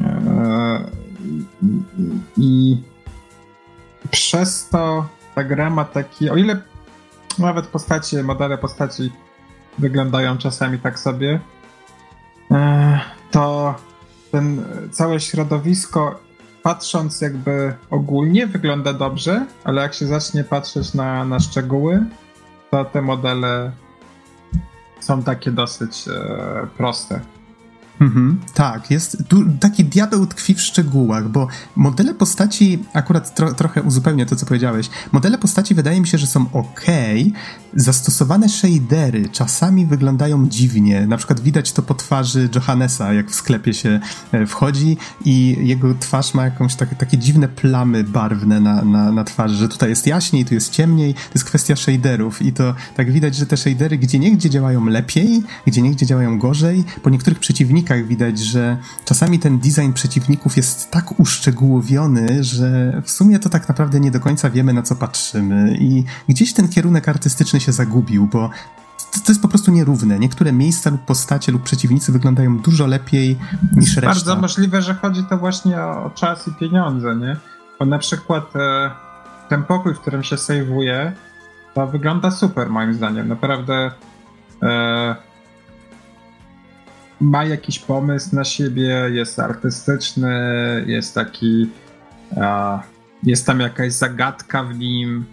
Eee, I przez to ta gra ma taki, o ile nawet postacie, modele postaci wyglądają czasami tak sobie, e, to ten całe środowisko, patrząc jakby ogólnie, wygląda dobrze, ale jak się zacznie patrzeć na, na szczegóły, to te modele są takie dosyć e, proste. Mhm, tak, jest tu taki diabeł tkwi w szczegółach, bo modele postaci, akurat tro, trochę uzupełnię to, co powiedziałeś, modele postaci wydaje mi się, że są ok, zastosowane shadery czasami wyglądają dziwnie, na przykład widać to po twarzy Johannesa, jak w sklepie się e, wchodzi i jego twarz ma jakąś tak, takie dziwne plamy barwne na, na, na twarzy, że tutaj jest jaśniej, tu jest ciemniej, to jest kwestia shaderów i to tak widać, że te shadery gdzie niegdzie działają lepiej, gdzie niegdzie działają gorzej, po niektórych przeciwnikach widać, że czasami ten design przeciwników jest tak uszczegółowiony, że w sumie to tak naprawdę nie do końca wiemy, na co patrzymy. I gdzieś ten kierunek artystyczny się zagubił, bo to, jest po prostu nierówne. Niektóre miejsca lub postacie lub przeciwnicy wyglądają dużo lepiej niż reszta. Bardzo możliwe, że chodzi to właśnie o czas i pieniądze, nie? Bo na przykład e, ten pokój, w którym się sejwuje, to wygląda super moim zdaniem. Naprawdę e, ma jakiś pomysł na siebie, jest artystyczny, jest taki. jest tam jakaś zagadka w nim,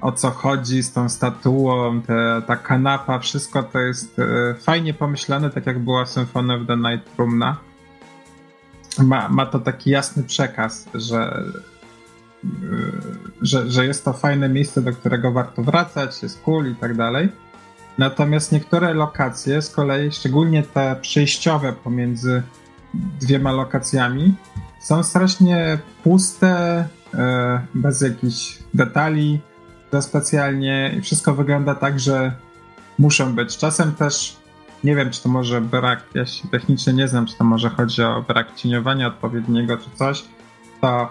o co chodzi z tą statuą, te, ta kanapa, wszystko to jest e, fajnie pomyślane, tak jak była Symphony of the Night Rumna. Ma, ma to taki jasny przekaz, że, e, że, że jest to fajne miejsce, do którego warto wracać, jest cool i tak dalej. Natomiast niektóre lokacje, z kolei szczególnie te przejściowe pomiędzy dwiema lokacjami, są strasznie puste, e, bez jakichś detali za specjalnie i wszystko wygląda tak, że muszą być. Czasem też nie wiem, czy to może brak, ja się technicznie nie znam, czy to może chodzi o brak cieniowania odpowiedniego, czy coś, to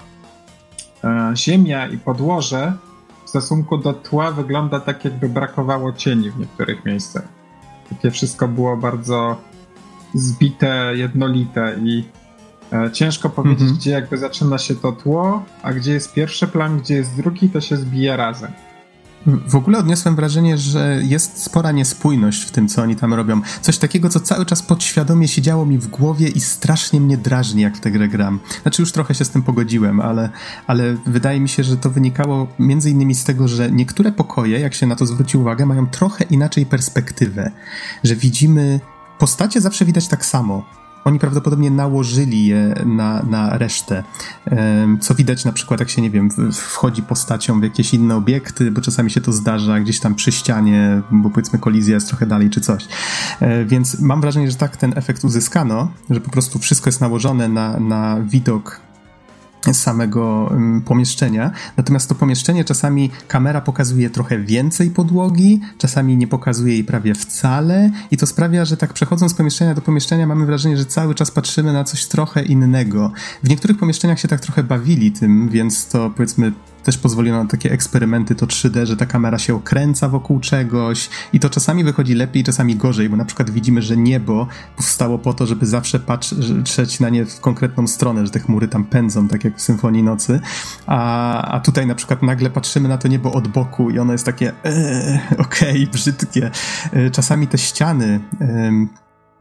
e, ziemia i podłoże stosunku do tła wygląda tak, jakby brakowało cieni w niektórych miejscach. Takie wszystko było bardzo zbite, jednolite i e, ciężko powiedzieć, mm -hmm. gdzie jakby zaczyna się to tło, a gdzie jest pierwszy plan, gdzie jest drugi, to się zbija razem. W ogóle odniosłem wrażenie, że jest spora niespójność w tym, co oni tam robią. Coś takiego, co cały czas podświadomie siedziało mi w głowie i strasznie mnie drażni, jak w tę grę gram. Znaczy, już trochę się z tym pogodziłem, ale, ale wydaje mi się, że to wynikało między innymi z tego, że niektóre pokoje, jak się na to zwróci uwagę, mają trochę inaczej perspektywę. Że widzimy postacie zawsze widać tak samo. Oni prawdopodobnie nałożyli je na, na resztę. Co widać na przykład, jak się, nie wiem, wchodzi postacią w jakieś inne obiekty, bo czasami się to zdarza gdzieś tam przy ścianie, bo powiedzmy kolizja jest trochę dalej czy coś. E, więc mam wrażenie, że tak ten efekt uzyskano, że po prostu wszystko jest nałożone na, na widok samego pomieszczenia. Natomiast to pomieszczenie czasami kamera pokazuje trochę więcej podłogi, czasami nie pokazuje jej prawie wcale i to sprawia, że tak przechodząc z pomieszczenia do pomieszczenia mamy wrażenie, że cały czas patrzymy na coś trochę innego. W niektórych pomieszczeniach się tak trochę bawili tym, więc to powiedzmy też pozwoliono na takie eksperymenty to 3D, że ta kamera się okręca wokół czegoś i to czasami wychodzi lepiej, czasami gorzej, bo na przykład widzimy, że niebo powstało po to, żeby zawsze patrzeć na nie w konkretną stronę, że te chmury tam pędzą, tak jak w Symfonii Nocy, a, a tutaj na przykład nagle patrzymy na to niebo od boku i ono jest takie ee, okej, okay, brzydkie. E, czasami te ściany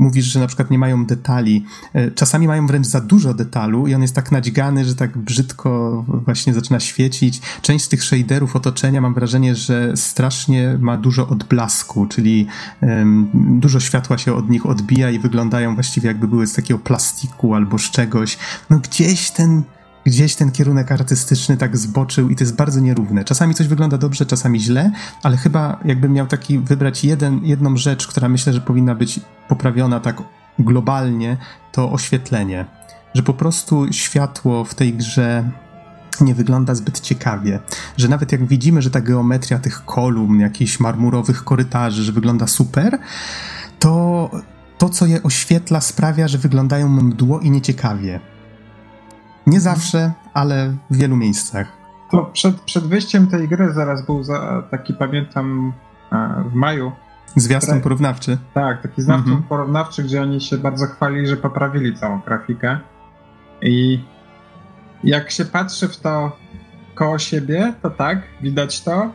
mówisz, że na przykład nie mają detali. E, czasami mają wręcz za dużo detalu i on jest tak nadźgany, że tak brzydko właśnie zaczyna świecić. Część z tych shaderów otoczenia mam wrażenie, że strasznie ma dużo odblasku, czyli um, dużo światła się od nich odbija i wyglądają właściwie jakby były z takiego plastiku albo z czegoś. No gdzieś ten gdzieś ten kierunek artystyczny tak zboczył i to jest bardzo nierówne. Czasami coś wygląda dobrze, czasami źle, ale chyba jakbym miał taki wybrać jeden, jedną rzecz, która myślę, że powinna być poprawiona tak globalnie, to oświetlenie. Że po prostu światło w tej grze nie wygląda zbyt ciekawie. Że nawet jak widzimy, że ta geometria tych kolumn, jakichś marmurowych korytarzy, że wygląda super, to to, co je oświetla, sprawia, że wyglądają mdło i nieciekawie. Nie zawsze, ale w wielu miejscach. To przed, przed wyjściem tej gry zaraz był za, taki, pamiętam, e, w maju. Zwiastun porównawczy. Tak, taki zwiastun mhm. porównawczy, gdzie oni się bardzo chwalili, że poprawili całą grafikę. I jak się patrzy w to koło siebie, to tak, widać to,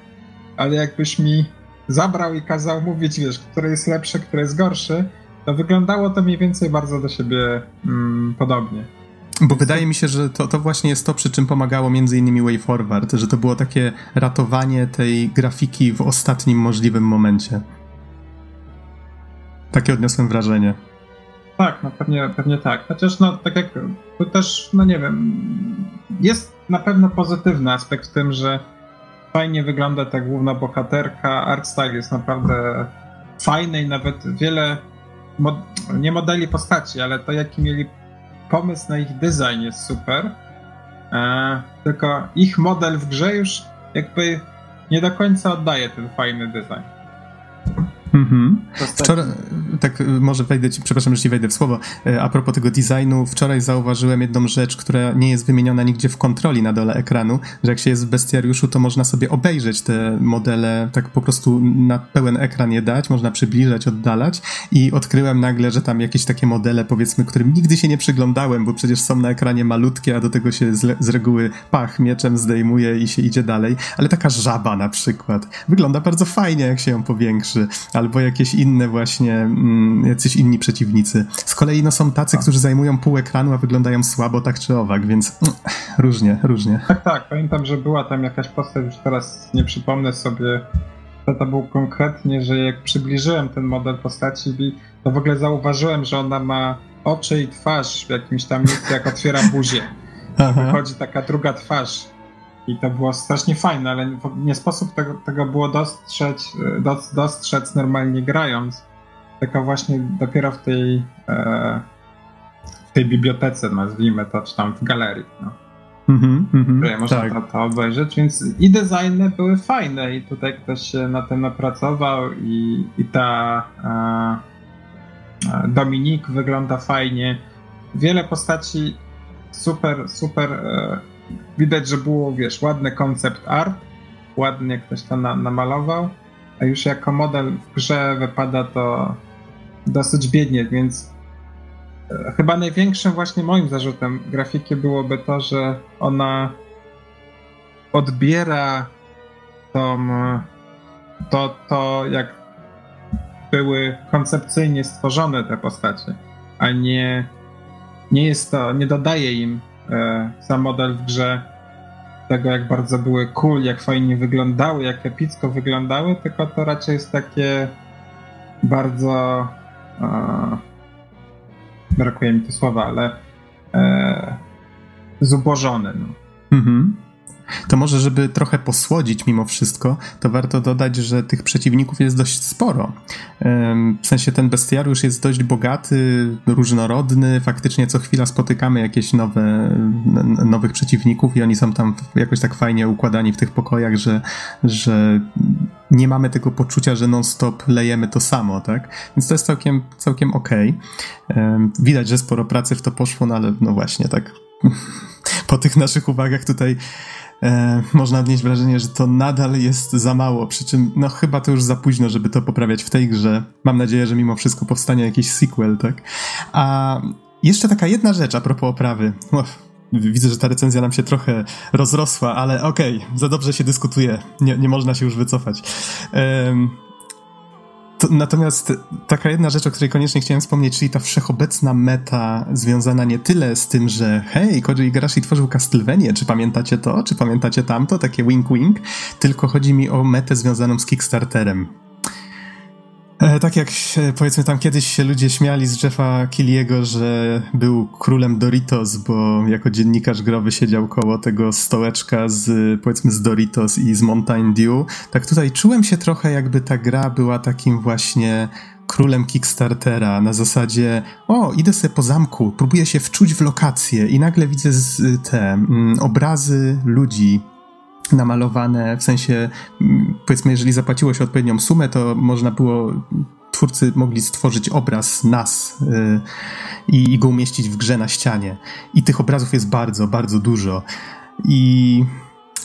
ale jakbyś mi zabrał i kazał mówić, wiesz, który jest lepszy, który jest gorszy, to wyglądało to mniej więcej bardzo do siebie mm, podobnie. Bo wydaje mi się, że to, to właśnie jest to, przy czym pomagało między innymi WayForward, że to było takie ratowanie tej grafiki w ostatnim możliwym momencie. Takie odniosłem wrażenie. Tak, no pewnie, pewnie tak. Chociaż no tak jak tu też, no nie wiem, jest na pewno pozytywny aspekt w tym, że fajnie wygląda ta główna bohaterka, art style jest naprawdę fajny i nawet wiele, mod nie modeli postaci, ale to jaki mieli pomysł na ich design jest super, e, tylko ich model w grze już jakby nie do końca oddaje ten fajny design. Mhm. Wczoraj, tak może wejdę ci, przepraszam, że ci wejdę w słowo. E, a propos tego designu, wczoraj zauważyłem jedną rzecz, która nie jest wymieniona nigdzie w kontroli na dole ekranu, że jak się jest w bestiariuszu, to można sobie obejrzeć te modele, tak po prostu na pełen ekran je dać, można przybliżać, oddalać i odkryłem nagle, że tam jakieś takie modele, powiedzmy, którym nigdy się nie przyglądałem, bo przecież są na ekranie malutkie, a do tego się z, z reguły pach mieczem zdejmuje i się idzie dalej, ale taka żaba na przykład wygląda bardzo fajnie, jak się ją powiększy, ale albo jakieś inne właśnie, mm, jacyś inni przeciwnicy. Z kolei no, są tacy, którzy zajmują pół ekranu, a wyglądają słabo tak czy owak, więc mm, różnie, różnie. Tak, tak. Pamiętam, że była tam jakaś postać, już teraz nie przypomnę sobie, to to był konkretnie, że jak przybliżyłem ten model postaci, to w ogóle zauważyłem, że ona ma oczy i twarz w jakimś tam miejscu, jak otwiera buzię. Wychodzi taka druga twarz i to było strasznie fajne, ale nie sposób tego, tego było dostrzec, dostrzec normalnie grając. Tylko właśnie dopiero w tej, e, w tej bibliotece, nazwijmy to, czy tam w galerii. No. Mm -hmm, można tak. to, to, obejrzeć, więc i designy były fajne i tutaj ktoś się na tym napracował i, i ta e, e Dominik wygląda fajnie. Wiele postaci super, super e, widać, że było, wiesz, ładny koncept art, ładnie ktoś to na, namalował, a już jako model w grze wypada to dosyć biednie, więc e, chyba największym właśnie moim zarzutem grafiki byłoby to, że ona odbiera tą, to, to jak były koncepcyjnie stworzone te postacie, a nie, nie jest to, nie dodaje im sam model w grze tego, jak bardzo były cool, jak fajnie wyglądały, jak epicko wyglądały, tylko to raczej jest takie bardzo e, brakuje mi tu słowa, ale e. No. Mhm. To może, żeby trochę posłodzić mimo wszystko, to warto dodać, że tych przeciwników jest dość sporo. W sensie ten bestiariusz jest dość bogaty, różnorodny, faktycznie co chwila spotykamy jakieś nowe, nowych przeciwników i oni są tam jakoś tak fajnie układani w tych pokojach, że, że nie mamy tego poczucia, że non-stop lejemy to samo, tak? Więc to jest całkiem, całkiem okej. Okay. Widać, że sporo pracy w to poszło, no ale no właśnie, tak po tych naszych uwagach tutaj e, można odnieść wrażenie, że to nadal jest za mało, przy czym no chyba to już za późno, żeby to poprawiać w tej grze. Mam nadzieję, że mimo wszystko powstanie jakiś sequel, tak? A jeszcze taka jedna rzecz a propos oprawy. widzę, że ta recenzja nam się trochę rozrosła, ale okej, okay, za dobrze się dyskutuje. Nie, nie można się już wycofać. Um, natomiast taka jedna rzecz, o której koniecznie chciałem wspomnieć, czyli ta wszechobecna meta związana nie tyle z tym, że hej, Koji Igarashi tworzył Castlevania, czy pamiętacie to, czy pamiętacie tamto, takie wink-wink, tylko chodzi mi o metę związaną z Kickstarterem. E, tak jak powiedzmy tam kiedyś się ludzie śmiali z Jeffa Killiego, że był królem Doritos, bo jako dziennikarz growy siedział koło tego stołeczka z powiedzmy z Doritos i z Mountain Dew, tak tutaj czułem się trochę jakby ta gra była takim właśnie królem Kickstartera. Na zasadzie o, idę sobie po zamku, próbuję się wczuć w lokację. I nagle widzę z, te mm, obrazy ludzi namalowane, w sensie mm, powiedzmy, jeżeli zapłaciło się odpowiednią sumę, to można było, twórcy mogli stworzyć obraz nas yy, i go umieścić w grze na ścianie. I tych obrazów jest bardzo, bardzo dużo. I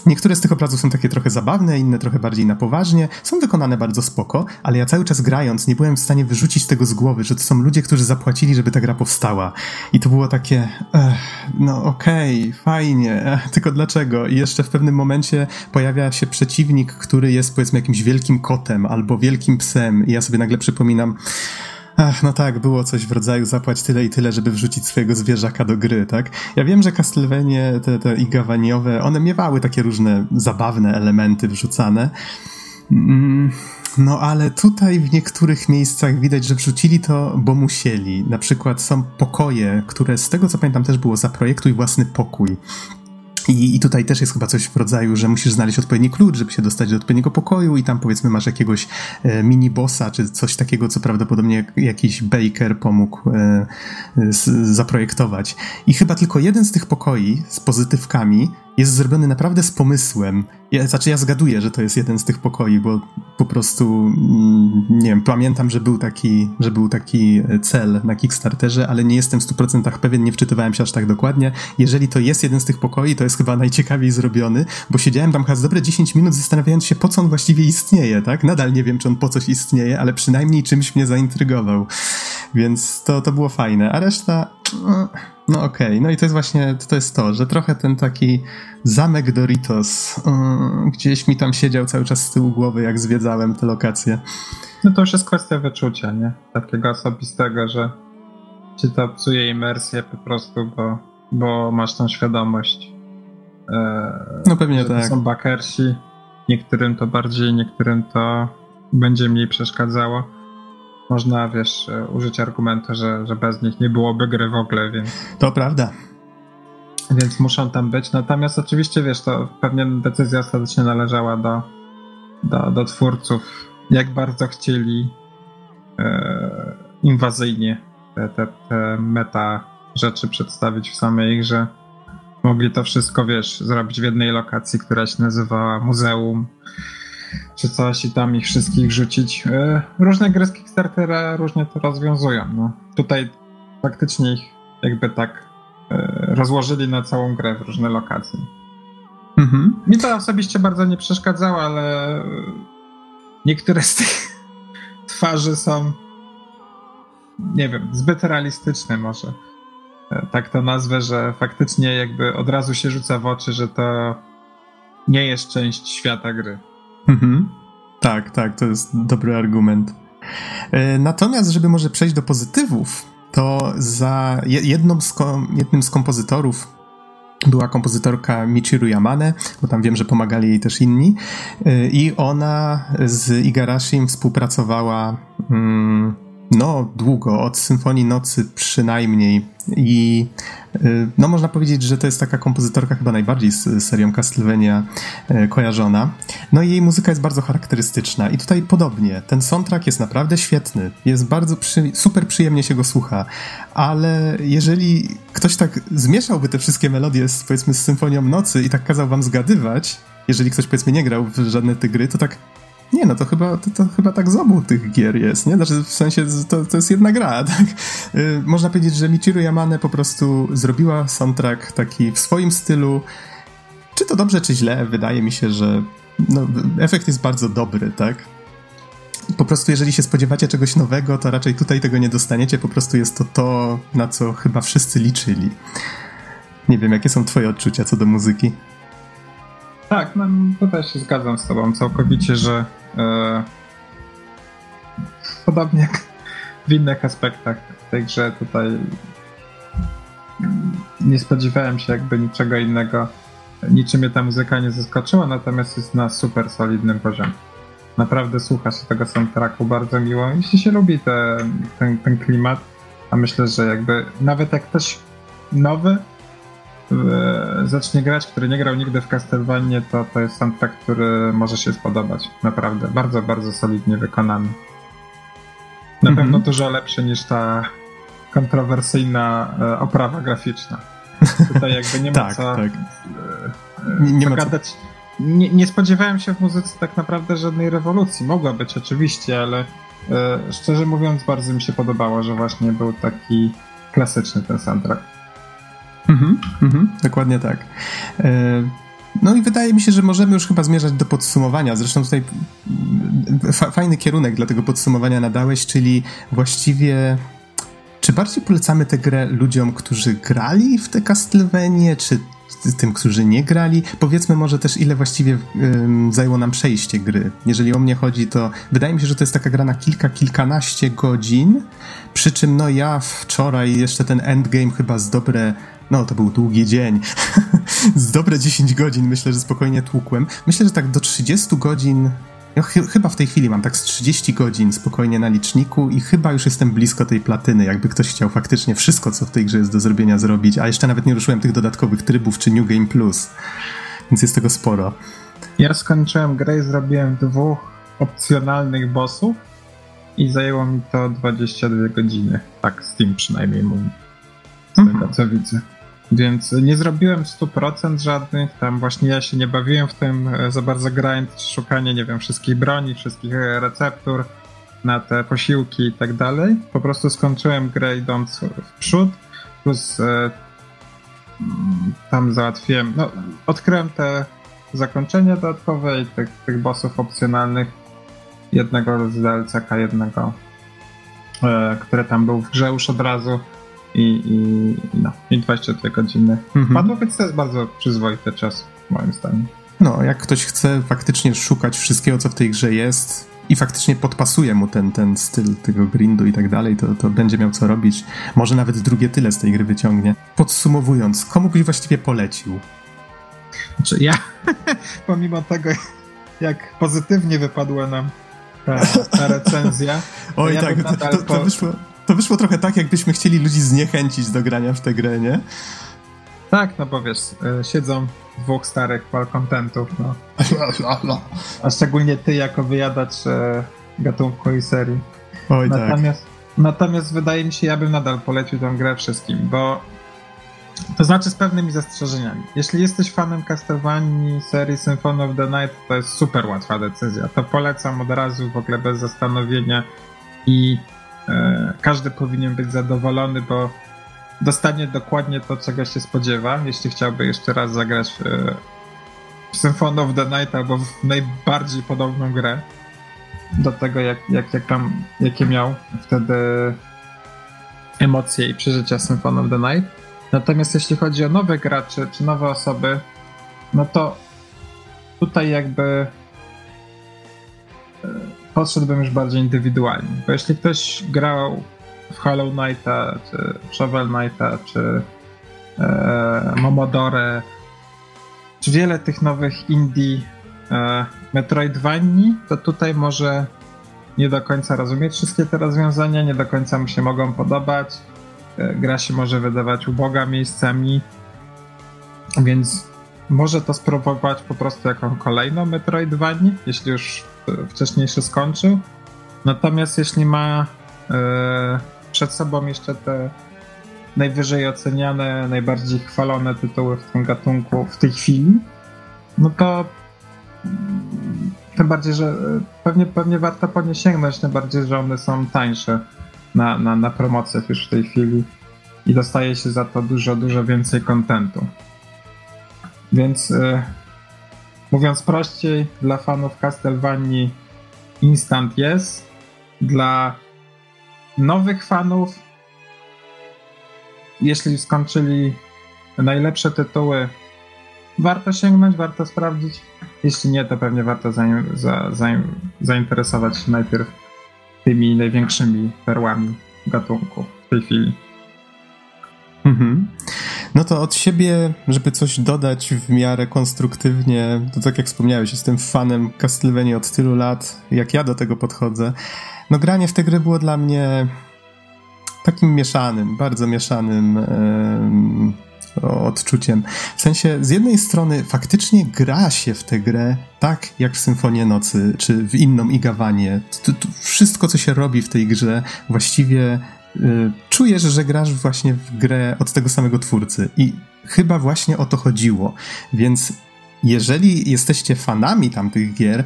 Niektóre z tych obrazów są takie trochę zabawne, inne trochę bardziej na poważnie. Są wykonane bardzo spoko, ale ja cały czas grając nie byłem w stanie wyrzucić tego z głowy, że to są ludzie, którzy zapłacili, żeby ta gra powstała. I to było takie, ech, no okej, okay, fajnie, ech, tylko dlaczego? I jeszcze w pewnym momencie pojawia się przeciwnik, który jest powiedzmy jakimś wielkim kotem albo wielkim psem i ja sobie nagle przypominam, Ach, no tak, było coś w rodzaju zapłać tyle i tyle, żeby wrzucić swojego zwierzaka do gry, tak? Ja wiem, że Castlevanie, te, te igawaniowe, one miewały takie różne zabawne elementy wrzucane. Mm, no ale tutaj w niektórych miejscach widać, że wrzucili to, bo musieli. Na przykład są pokoje, które z tego co pamiętam też było zaprojektuj własny pokój. I, I tutaj też jest chyba coś w rodzaju, że musisz znaleźć odpowiedni klucz, żeby się dostać do odpowiedniego pokoju i tam powiedzmy masz jakiegoś e, mini-bossa, czy coś takiego, co prawdopodobnie jakiś baker pomógł e, z, zaprojektować. I chyba tylko jeden z tych pokoi z pozytywkami jest zrobiony naprawdę z pomysłem. Ja, znaczy ja zgaduję, że to jest jeden z tych pokoi, bo po prostu mm, nie wiem, pamiętam, że był taki, że był taki cel na Kickstarterze, ale nie jestem w 100% pewien, nie wczytywałem się aż tak dokładnie. Jeżeli to jest jeden z tych pokoi, to jest chyba najciekawiej zrobiony, bo siedziałem tam chyba dobre 10 minut zastanawiając się, po co on właściwie istnieje, tak? Nadal nie wiem, czy on po coś istnieje, ale przynajmniej czymś mnie zaintrygował. Więc to, to było fajne. A reszta... No, okej, okay. no i to jest właśnie, to jest to, że trochę ten taki zamek Doritos yy, gdzieś mi tam siedział cały czas z tyłu głowy, jak zwiedzałem te lokacje. No to już jest kwestia wyczucia, nie? Takiego osobistego, że ci to psuje imersję po prostu, bo, bo masz tą świadomość. Yy, no pewnie tak. To są bakersi, niektórym to bardziej, niektórym to będzie mniej przeszkadzało można, wiesz, e, użyć argumentu, że, że bez nich nie byłoby gry w ogóle, więc... To prawda. Więc muszą tam być. Natomiast oczywiście, wiesz, to pewnie decyzja ostatecznie należała do, do, do twórców, jak bardzo chcieli e, inwazyjnie te, te, te meta rzeczy przedstawić w samej grze. Mogli to wszystko, wiesz, zrobić w jednej lokacji, która się nazywała muzeum, czy coś i tam ich wszystkich rzucić. E, różne gry z Kickstartera różnie to rozwiązują. No. Tutaj faktycznie ich jakby tak e, rozłożyli na całą grę w różne lokacje. Mhm. Mi to osobiście bardzo nie przeszkadzało, ale niektóre z tych twarzy są nie wiem, zbyt realistyczne może. E, tak to nazwę, że faktycznie jakby od razu się rzuca w oczy, że to nie jest część świata gry. Mhm. Tak, tak, to jest dobry argument. E, natomiast, żeby może przejść do pozytywów, to za jedną z jednym z kompozytorów była kompozytorka Michiru Yamane, bo tam wiem, że pomagali jej też inni. E, I ona z Igarashim współpracowała. Hmm, no, długo, od Symfonii Nocy przynajmniej. I y, no, można powiedzieć, że to jest taka kompozytorka chyba najbardziej z serią Castlevania y, kojarzona. No i jej muzyka jest bardzo charakterystyczna. I tutaj podobnie. Ten soundtrack jest naprawdę świetny. Jest bardzo przy... super przyjemnie się go słucha. Ale jeżeli ktoś tak zmieszałby te wszystkie melodie z, powiedzmy z Symfonią Nocy i tak kazał wam zgadywać, jeżeli ktoś powiedzmy nie grał w żadne te gry, to tak nie, no to chyba, to, to, chyba tak z obu tych gier jest, nie? Znaczy w sensie to, to jest jedna gra, tak? Yy, można powiedzieć, że Michiru Yamane po prostu zrobiła soundtrack taki w swoim stylu. Czy to dobrze, czy źle? Wydaje mi się, że no, efekt jest bardzo dobry, tak? Po prostu jeżeli się spodziewacie czegoś nowego, to raczej tutaj tego nie dostaniecie, po prostu jest to to, na co chyba wszyscy liczyli. Nie wiem, jakie są twoje odczucia co do muzyki? Tak, no tutaj się zgadzam z tobą całkowicie, że e, podobnie jak w innych aspektach tej grze tutaj nie spodziewałem się jakby niczego innego. Niczym mnie ta muzyka nie zaskoczyła, natomiast jest na super solidnym poziomie. Naprawdę słucha się tego soundtracku bardzo miło, jeśli się lubi te, ten, ten klimat, a myślę, że jakby nawet jak ktoś nowy zacznie grać, który nie grał nigdy w Castlevania, to to jest soundtrack, który może się spodobać. Naprawdę, bardzo, bardzo solidnie wykonany. Na mhm. pewno dużo lepszy niż ta kontrowersyjna e, oprawa graficzna. Tutaj jakby nie ma tak, co, tak. E, nie, nie co gadać. Nie, nie, spodziewałem się w muzyce tak naprawdę żadnej rewolucji. Mogła być oczywiście, ale e, szczerze mówiąc bardzo mi się podobało, że właśnie był taki klasyczny ten soundtrack. Mhm, mhm, dokładnie tak. No i wydaje mi się, że możemy już chyba zmierzać do podsumowania. Zresztą tutaj fajny kierunek dla tego podsumowania nadałeś, czyli właściwie czy bardziej polecamy tę grę ludziom, którzy grali w te Castlevanie, czy tym, którzy nie grali? Powiedzmy może też, ile właściwie um, zajęło nam przejście gry. Jeżeli o mnie chodzi, to wydaje mi się, że to jest taka gra na kilka, kilkanaście godzin, przy czym no ja wczoraj jeszcze ten endgame chyba z dobre no to był długi dzień, z dobre 10 godzin myślę, że spokojnie tłukłem. Myślę, że tak do 30 godzin ja ch chyba w tej chwili mam tak z 30 godzin spokojnie na liczniku i chyba już jestem blisko tej platyny, jakby ktoś chciał faktycznie wszystko, co w tej grze jest do zrobienia, zrobić, a jeszcze nawet nie ruszyłem tych dodatkowych trybów czy New Game Plus, więc jest tego sporo. Ja skończyłem grę i zrobiłem dwóch opcjonalnych bossów i zajęło mi to 22 godziny. Tak Steam przynajmniej mówi. Z tego mhm. co widzę. Więc nie zrobiłem 100% żadnych, tam właśnie ja się nie bawiłem w tym e, za bardzo grind, szukanie, nie wiem, wszystkich broni, wszystkich e, receptur na te posiłki i tak dalej. Po prostu skończyłem grę idąc w przód, plus e, mm, tam załatwiłem, no odkryłem te zakończenia dodatkowe i tych, tych bossów opcjonalnych, jednego z DLCK, jednego, e, które tam był w grze już od razu i, i, no, i 22 godziny mhm. padło, więc to jest bardzo przyzwoity czas, moim zdaniem. No, jak ktoś chce faktycznie szukać wszystkiego, co w tej grze jest i faktycznie podpasuje mu ten, ten styl tego grindu i tak dalej, to, to będzie miał co robić. Może nawet drugie tyle z tej gry wyciągnie. Podsumowując, komu byś właściwie polecił? Znaczy ja, pomimo tego, jak pozytywnie wypadła nam ta, ta recenzja. Oj, ja tak, to, to, to wyszło to wyszło trochę tak, jakbyśmy chcieli ludzi zniechęcić do grania w tę grę, nie? Tak, no bo wiesz, e, siedzą dwóch starych malcontentów, no. A szczególnie ty jako wyjadacz e, gatunku i serii. Oj, tak. natomiast, tak. natomiast wydaje mi się, ja bym nadal polecił tę grę wszystkim, bo to znaczy z pewnymi zastrzeżeniami. Jeśli jesteś fanem Castlevanii serii Symphony of the Night, to jest super łatwa decyzja. To polecam od razu, w ogóle bez zastanowienia i każdy powinien być zadowolony, bo dostanie dokładnie to, czego się spodziewa, jeśli chciałby jeszcze raz zagrać w, w Symphony of the Night albo w najbardziej podobną grę do tego, jak, jak, jak tam, jakie miał wtedy emocje i przeżycia Symphony of the Night. Natomiast jeśli chodzi o nowych graczy czy nowe osoby, no to tutaj jakby e, podszedłbym już bardziej indywidualnie. Bo jeśli ktoś grał w Hollow Knighta, czy Shovel Knighta, czy e, Momodore, czy wiele tych nowych indie e, Metroidvanii, to tutaj może nie do końca rozumieć wszystkie te rozwiązania, nie do końca mu się mogą podobać. E, gra się może wydawać uboga miejscami, więc może to spróbować po prostu jako kolejną Metroidvanię, jeśli już wcześniejszy skończył. Natomiast jeśli ma e, przed sobą jeszcze te najwyżej oceniane, najbardziej chwalone tytuły w tym gatunku w tej chwili, no to tym bardziej, że pewnie, pewnie warto po nie sięgnąć, tym bardziej, że one są tańsze na, na, na promocjach już w tej chwili i dostaje się za to dużo, dużo więcej kontentu. Więc e, Mówiąc prościej, dla fanów Castlevanii instant jest. Dla nowych fanów, jeśli skończyli najlepsze tytuły, warto sięgnąć, warto sprawdzić. Jeśli nie, to pewnie warto za, za, zainteresować się najpierw tymi największymi perłami gatunku w tej chwili. Mhm. No to od siebie, żeby coś dodać w miarę konstruktywnie, to tak jak wspomniałeś, jestem fanem Castlevania od tylu lat, jak ja do tego podchodzę. No granie w tę grę było dla mnie takim mieszanym, bardzo mieszanym yy, odczuciem. W sensie, z jednej strony faktycznie gra się w tę grę tak jak w Symfonię Nocy, czy w inną Igawanie. Wszystko, co się robi w tej grze, właściwie czujesz, że grasz właśnie w grę od tego samego twórcy i chyba właśnie o to chodziło. Więc jeżeli jesteście fanami tamtych gier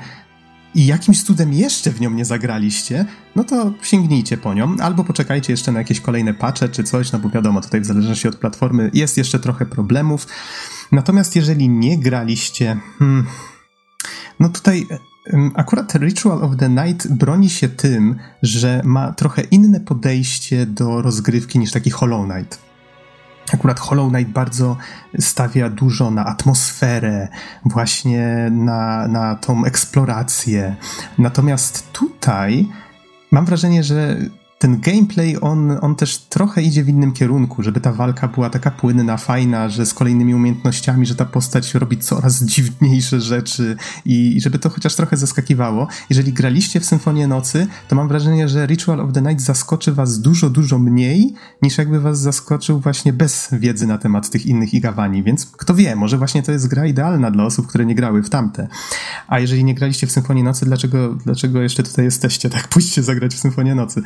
i jakimś cudem jeszcze w nią nie zagraliście, no to sięgnijcie po nią, albo poczekajcie jeszcze na jakieś kolejne patche czy coś, no bo wiadomo, tutaj w zależności od platformy jest jeszcze trochę problemów. Natomiast jeżeli nie graliście, hmm, no tutaj Akurat Ritual of the Night broni się tym, że ma trochę inne podejście do rozgrywki niż taki Hollow Knight. Akurat Hollow Knight bardzo stawia dużo na atmosferę, właśnie na, na tą eksplorację. Natomiast tutaj mam wrażenie, że ten gameplay, on, on też trochę idzie w innym kierunku, żeby ta walka była taka płynna, fajna, że z kolejnymi umiejętnościami, że ta postać robi coraz dziwniejsze rzeczy i, i żeby to chociaż trochę zaskakiwało. Jeżeli graliście w Symfonię Nocy, to mam wrażenie, że Ritual of the Night zaskoczy was dużo, dużo mniej, niż jakby was zaskoczył właśnie bez wiedzy na temat tych innych igawani, więc kto wie, może właśnie to jest gra idealna dla osób, które nie grały w tamte. A jeżeli nie graliście w Symfonię Nocy, dlaczego, dlaczego jeszcze tutaj jesteście? Tak, pójdźcie zagrać w Symfonię Nocy.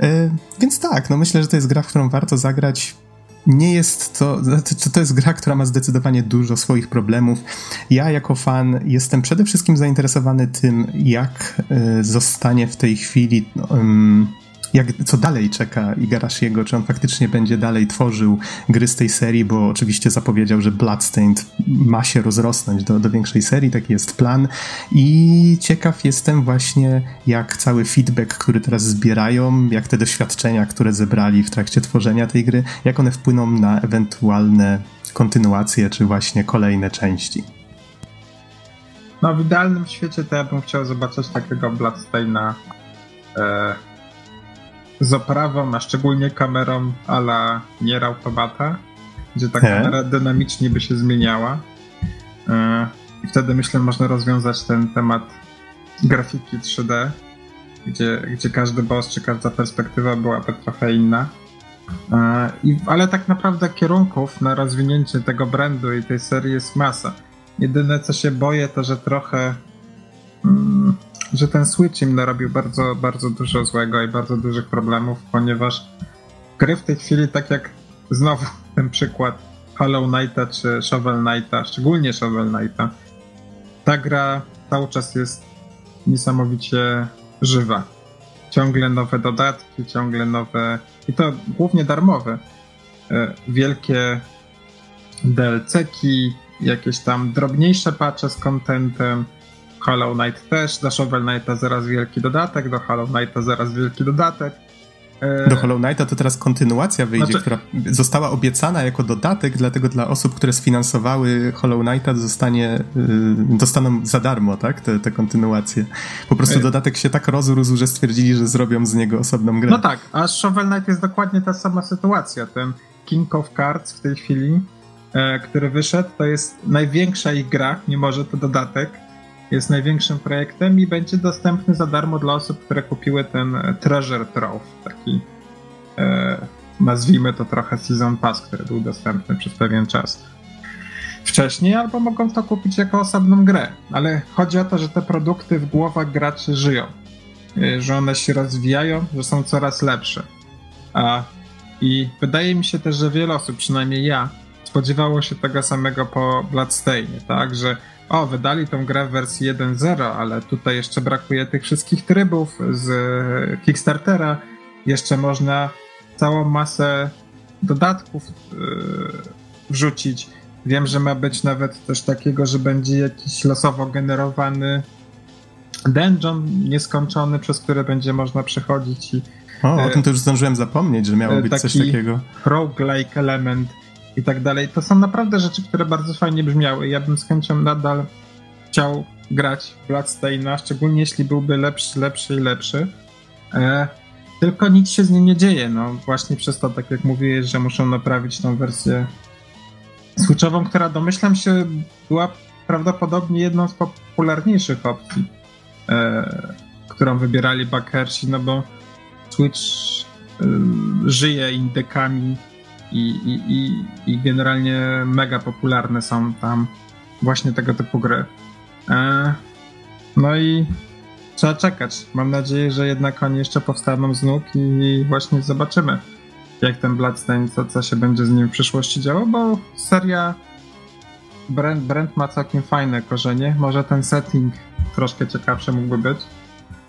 E, więc tak, no myślę, że to jest gra, w którą warto zagrać. Nie jest to, znaczy, to jest gra, która ma zdecydowanie dużo swoich problemów. Ja jako fan jestem przede wszystkim zainteresowany tym, jak e, zostanie w tej chwili um, jak, co dalej czeka Igarashiego, czy on faktycznie będzie dalej tworzył gry z tej serii, bo oczywiście zapowiedział, że Bloodstained ma się rozrosnąć do, do większej serii, taki jest plan. I ciekaw jestem właśnie, jak cały feedback, który teraz zbierają, jak te doświadczenia, które zebrali w trakcie tworzenia tej gry, jak one wpłyną na ewentualne kontynuacje, czy właśnie kolejne części. No w idealnym świecie to ja bym chciał zobaczyć takiego Bloodstaina e z oprawą, a szczególnie kamerą a la Nier Automata, gdzie ta kamera dynamicznie by się zmieniała. E, I wtedy myślę, można rozwiązać ten temat grafiki 3D, gdzie, gdzie każdy boss czy każda perspektywa byłaby trochę inna. E, I, ale tak naprawdę kierunków na rozwinięcie tego brandu i tej serii jest masa. Jedyne co się boję, to że trochę. Mm, że ten Switch im narobił bardzo, bardzo dużo złego i bardzo dużych problemów, ponieważ gry w tej chwili, tak jak znowu ten przykład Hollow Knighta czy Shovel Knighta, szczególnie Shovel Knighta, ta gra cały czas jest niesamowicie żywa. Ciągle nowe dodatki, ciągle nowe, i to głównie darmowe, e, wielkie DLC-ki, jakieś tam drobniejsze patche z contentem, Hollow Knight też, do Shovel Knighta zaraz wielki dodatek, do Hollow Knighta zaraz wielki dodatek. Do Hollow Knighta to teraz kontynuacja wyjdzie, znaczy... która została obiecana jako dodatek, dlatego dla osób, które sfinansowały Hollow Knighta zostanie, yy, dostaną za darmo, tak, te, te kontynuacje. Po prostu dodatek się tak rozrósł, że stwierdzili, że zrobią z niego osobną grę. No tak, a Shovel Knight jest dokładnie ta sama sytuacja. Ten King of Cards w tej chwili, e, który wyszedł, to jest największa ich gra, mimo że to dodatek jest największym projektem i będzie dostępny za darmo dla osób, które kupiły ten Treasure Trove, taki e, nazwijmy to trochę Season Pass, który był dostępny przez pewien czas wcześniej, albo mogą to kupić jako osobną grę. Ale chodzi o to, że te produkty w głowach graczy żyją, e, że one się rozwijają, że są coraz lepsze. A, I wydaje mi się też, że wiele osób, przynajmniej ja, spodziewało się tego samego po Bloodstainie, tak, że o, wydali tą grę w wersji 1.0, ale tutaj jeszcze brakuje tych wszystkich trybów z Kickstartera. Jeszcze można całą masę dodatków yy, wrzucić. Wiem, że ma być nawet też takiego, że będzie jakiś losowo generowany dungeon nieskończony, przez który będzie można przechodzić i o, o tym to już zdążyłem zapomnieć, że miało być coś takiego. roguelike element i tak dalej. To są naprawdę rzeczy, które bardzo fajnie brzmiały. Ja bym z chęcią nadal chciał grać Bloodstain'a, szczególnie jeśli byłby lepszy, lepszy i lepszy. E, tylko nic się z nim nie dzieje. No właśnie przez to, tak jak mówiłeś, że muszą naprawić tą wersję switchową, która domyślam się była prawdopodobnie jedną z popularniejszych opcji, e, którą wybierali backersi, no bo Switch e, żyje indykami i, i, i, i generalnie mega popularne są tam właśnie tego typu gry. E, no i trzeba czekać. Mam nadzieję, że jednak oni jeszcze powstaną z nóg i właśnie zobaczymy, jak ten Bloodstain, co, co się będzie z nim w przyszłości działo, bo seria Brent, Brent ma całkiem fajne korzenie. Może ten setting troszkę ciekawszy mógłby być.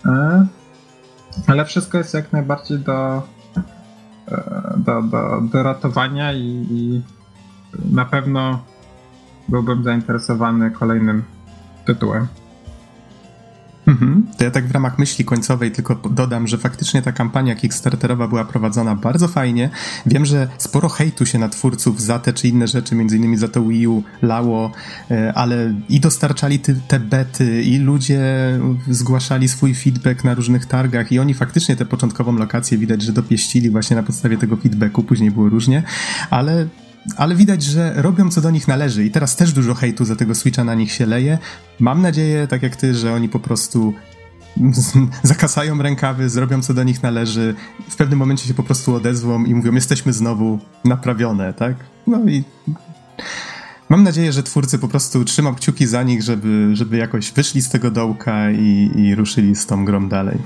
E, ale wszystko jest jak najbardziej do, do, do, do ratowania i, i na pewno byłbym zainteresowany kolejnym tytułem. Mhm. To ja tak w ramach myśli końcowej tylko dodam, że faktycznie ta kampania Kickstarterowa była prowadzona bardzo fajnie. Wiem, że sporo hejtu się na twórców za te czy inne rzeczy, między innymi za to Wii U lało, e, ale i dostarczali te bety, i ludzie zgłaszali swój feedback na różnych targach i oni faktycznie tę początkową lokację widać, że dopieścili właśnie na podstawie tego feedbacku, później było różnie, ale ale widać, że robią co do nich należy i teraz też dużo hejtu za tego Switcha na nich się leje. Mam nadzieję, tak jak ty, że oni po prostu zakasają rękawy, zrobią co do nich należy, w pewnym momencie się po prostu odezwą i mówią, jesteśmy znowu naprawione, tak? No i mam nadzieję, że twórcy po prostu trzymam kciuki za nich, żeby, żeby jakoś wyszli z tego dołka i, i ruszyli z tą grą dalej.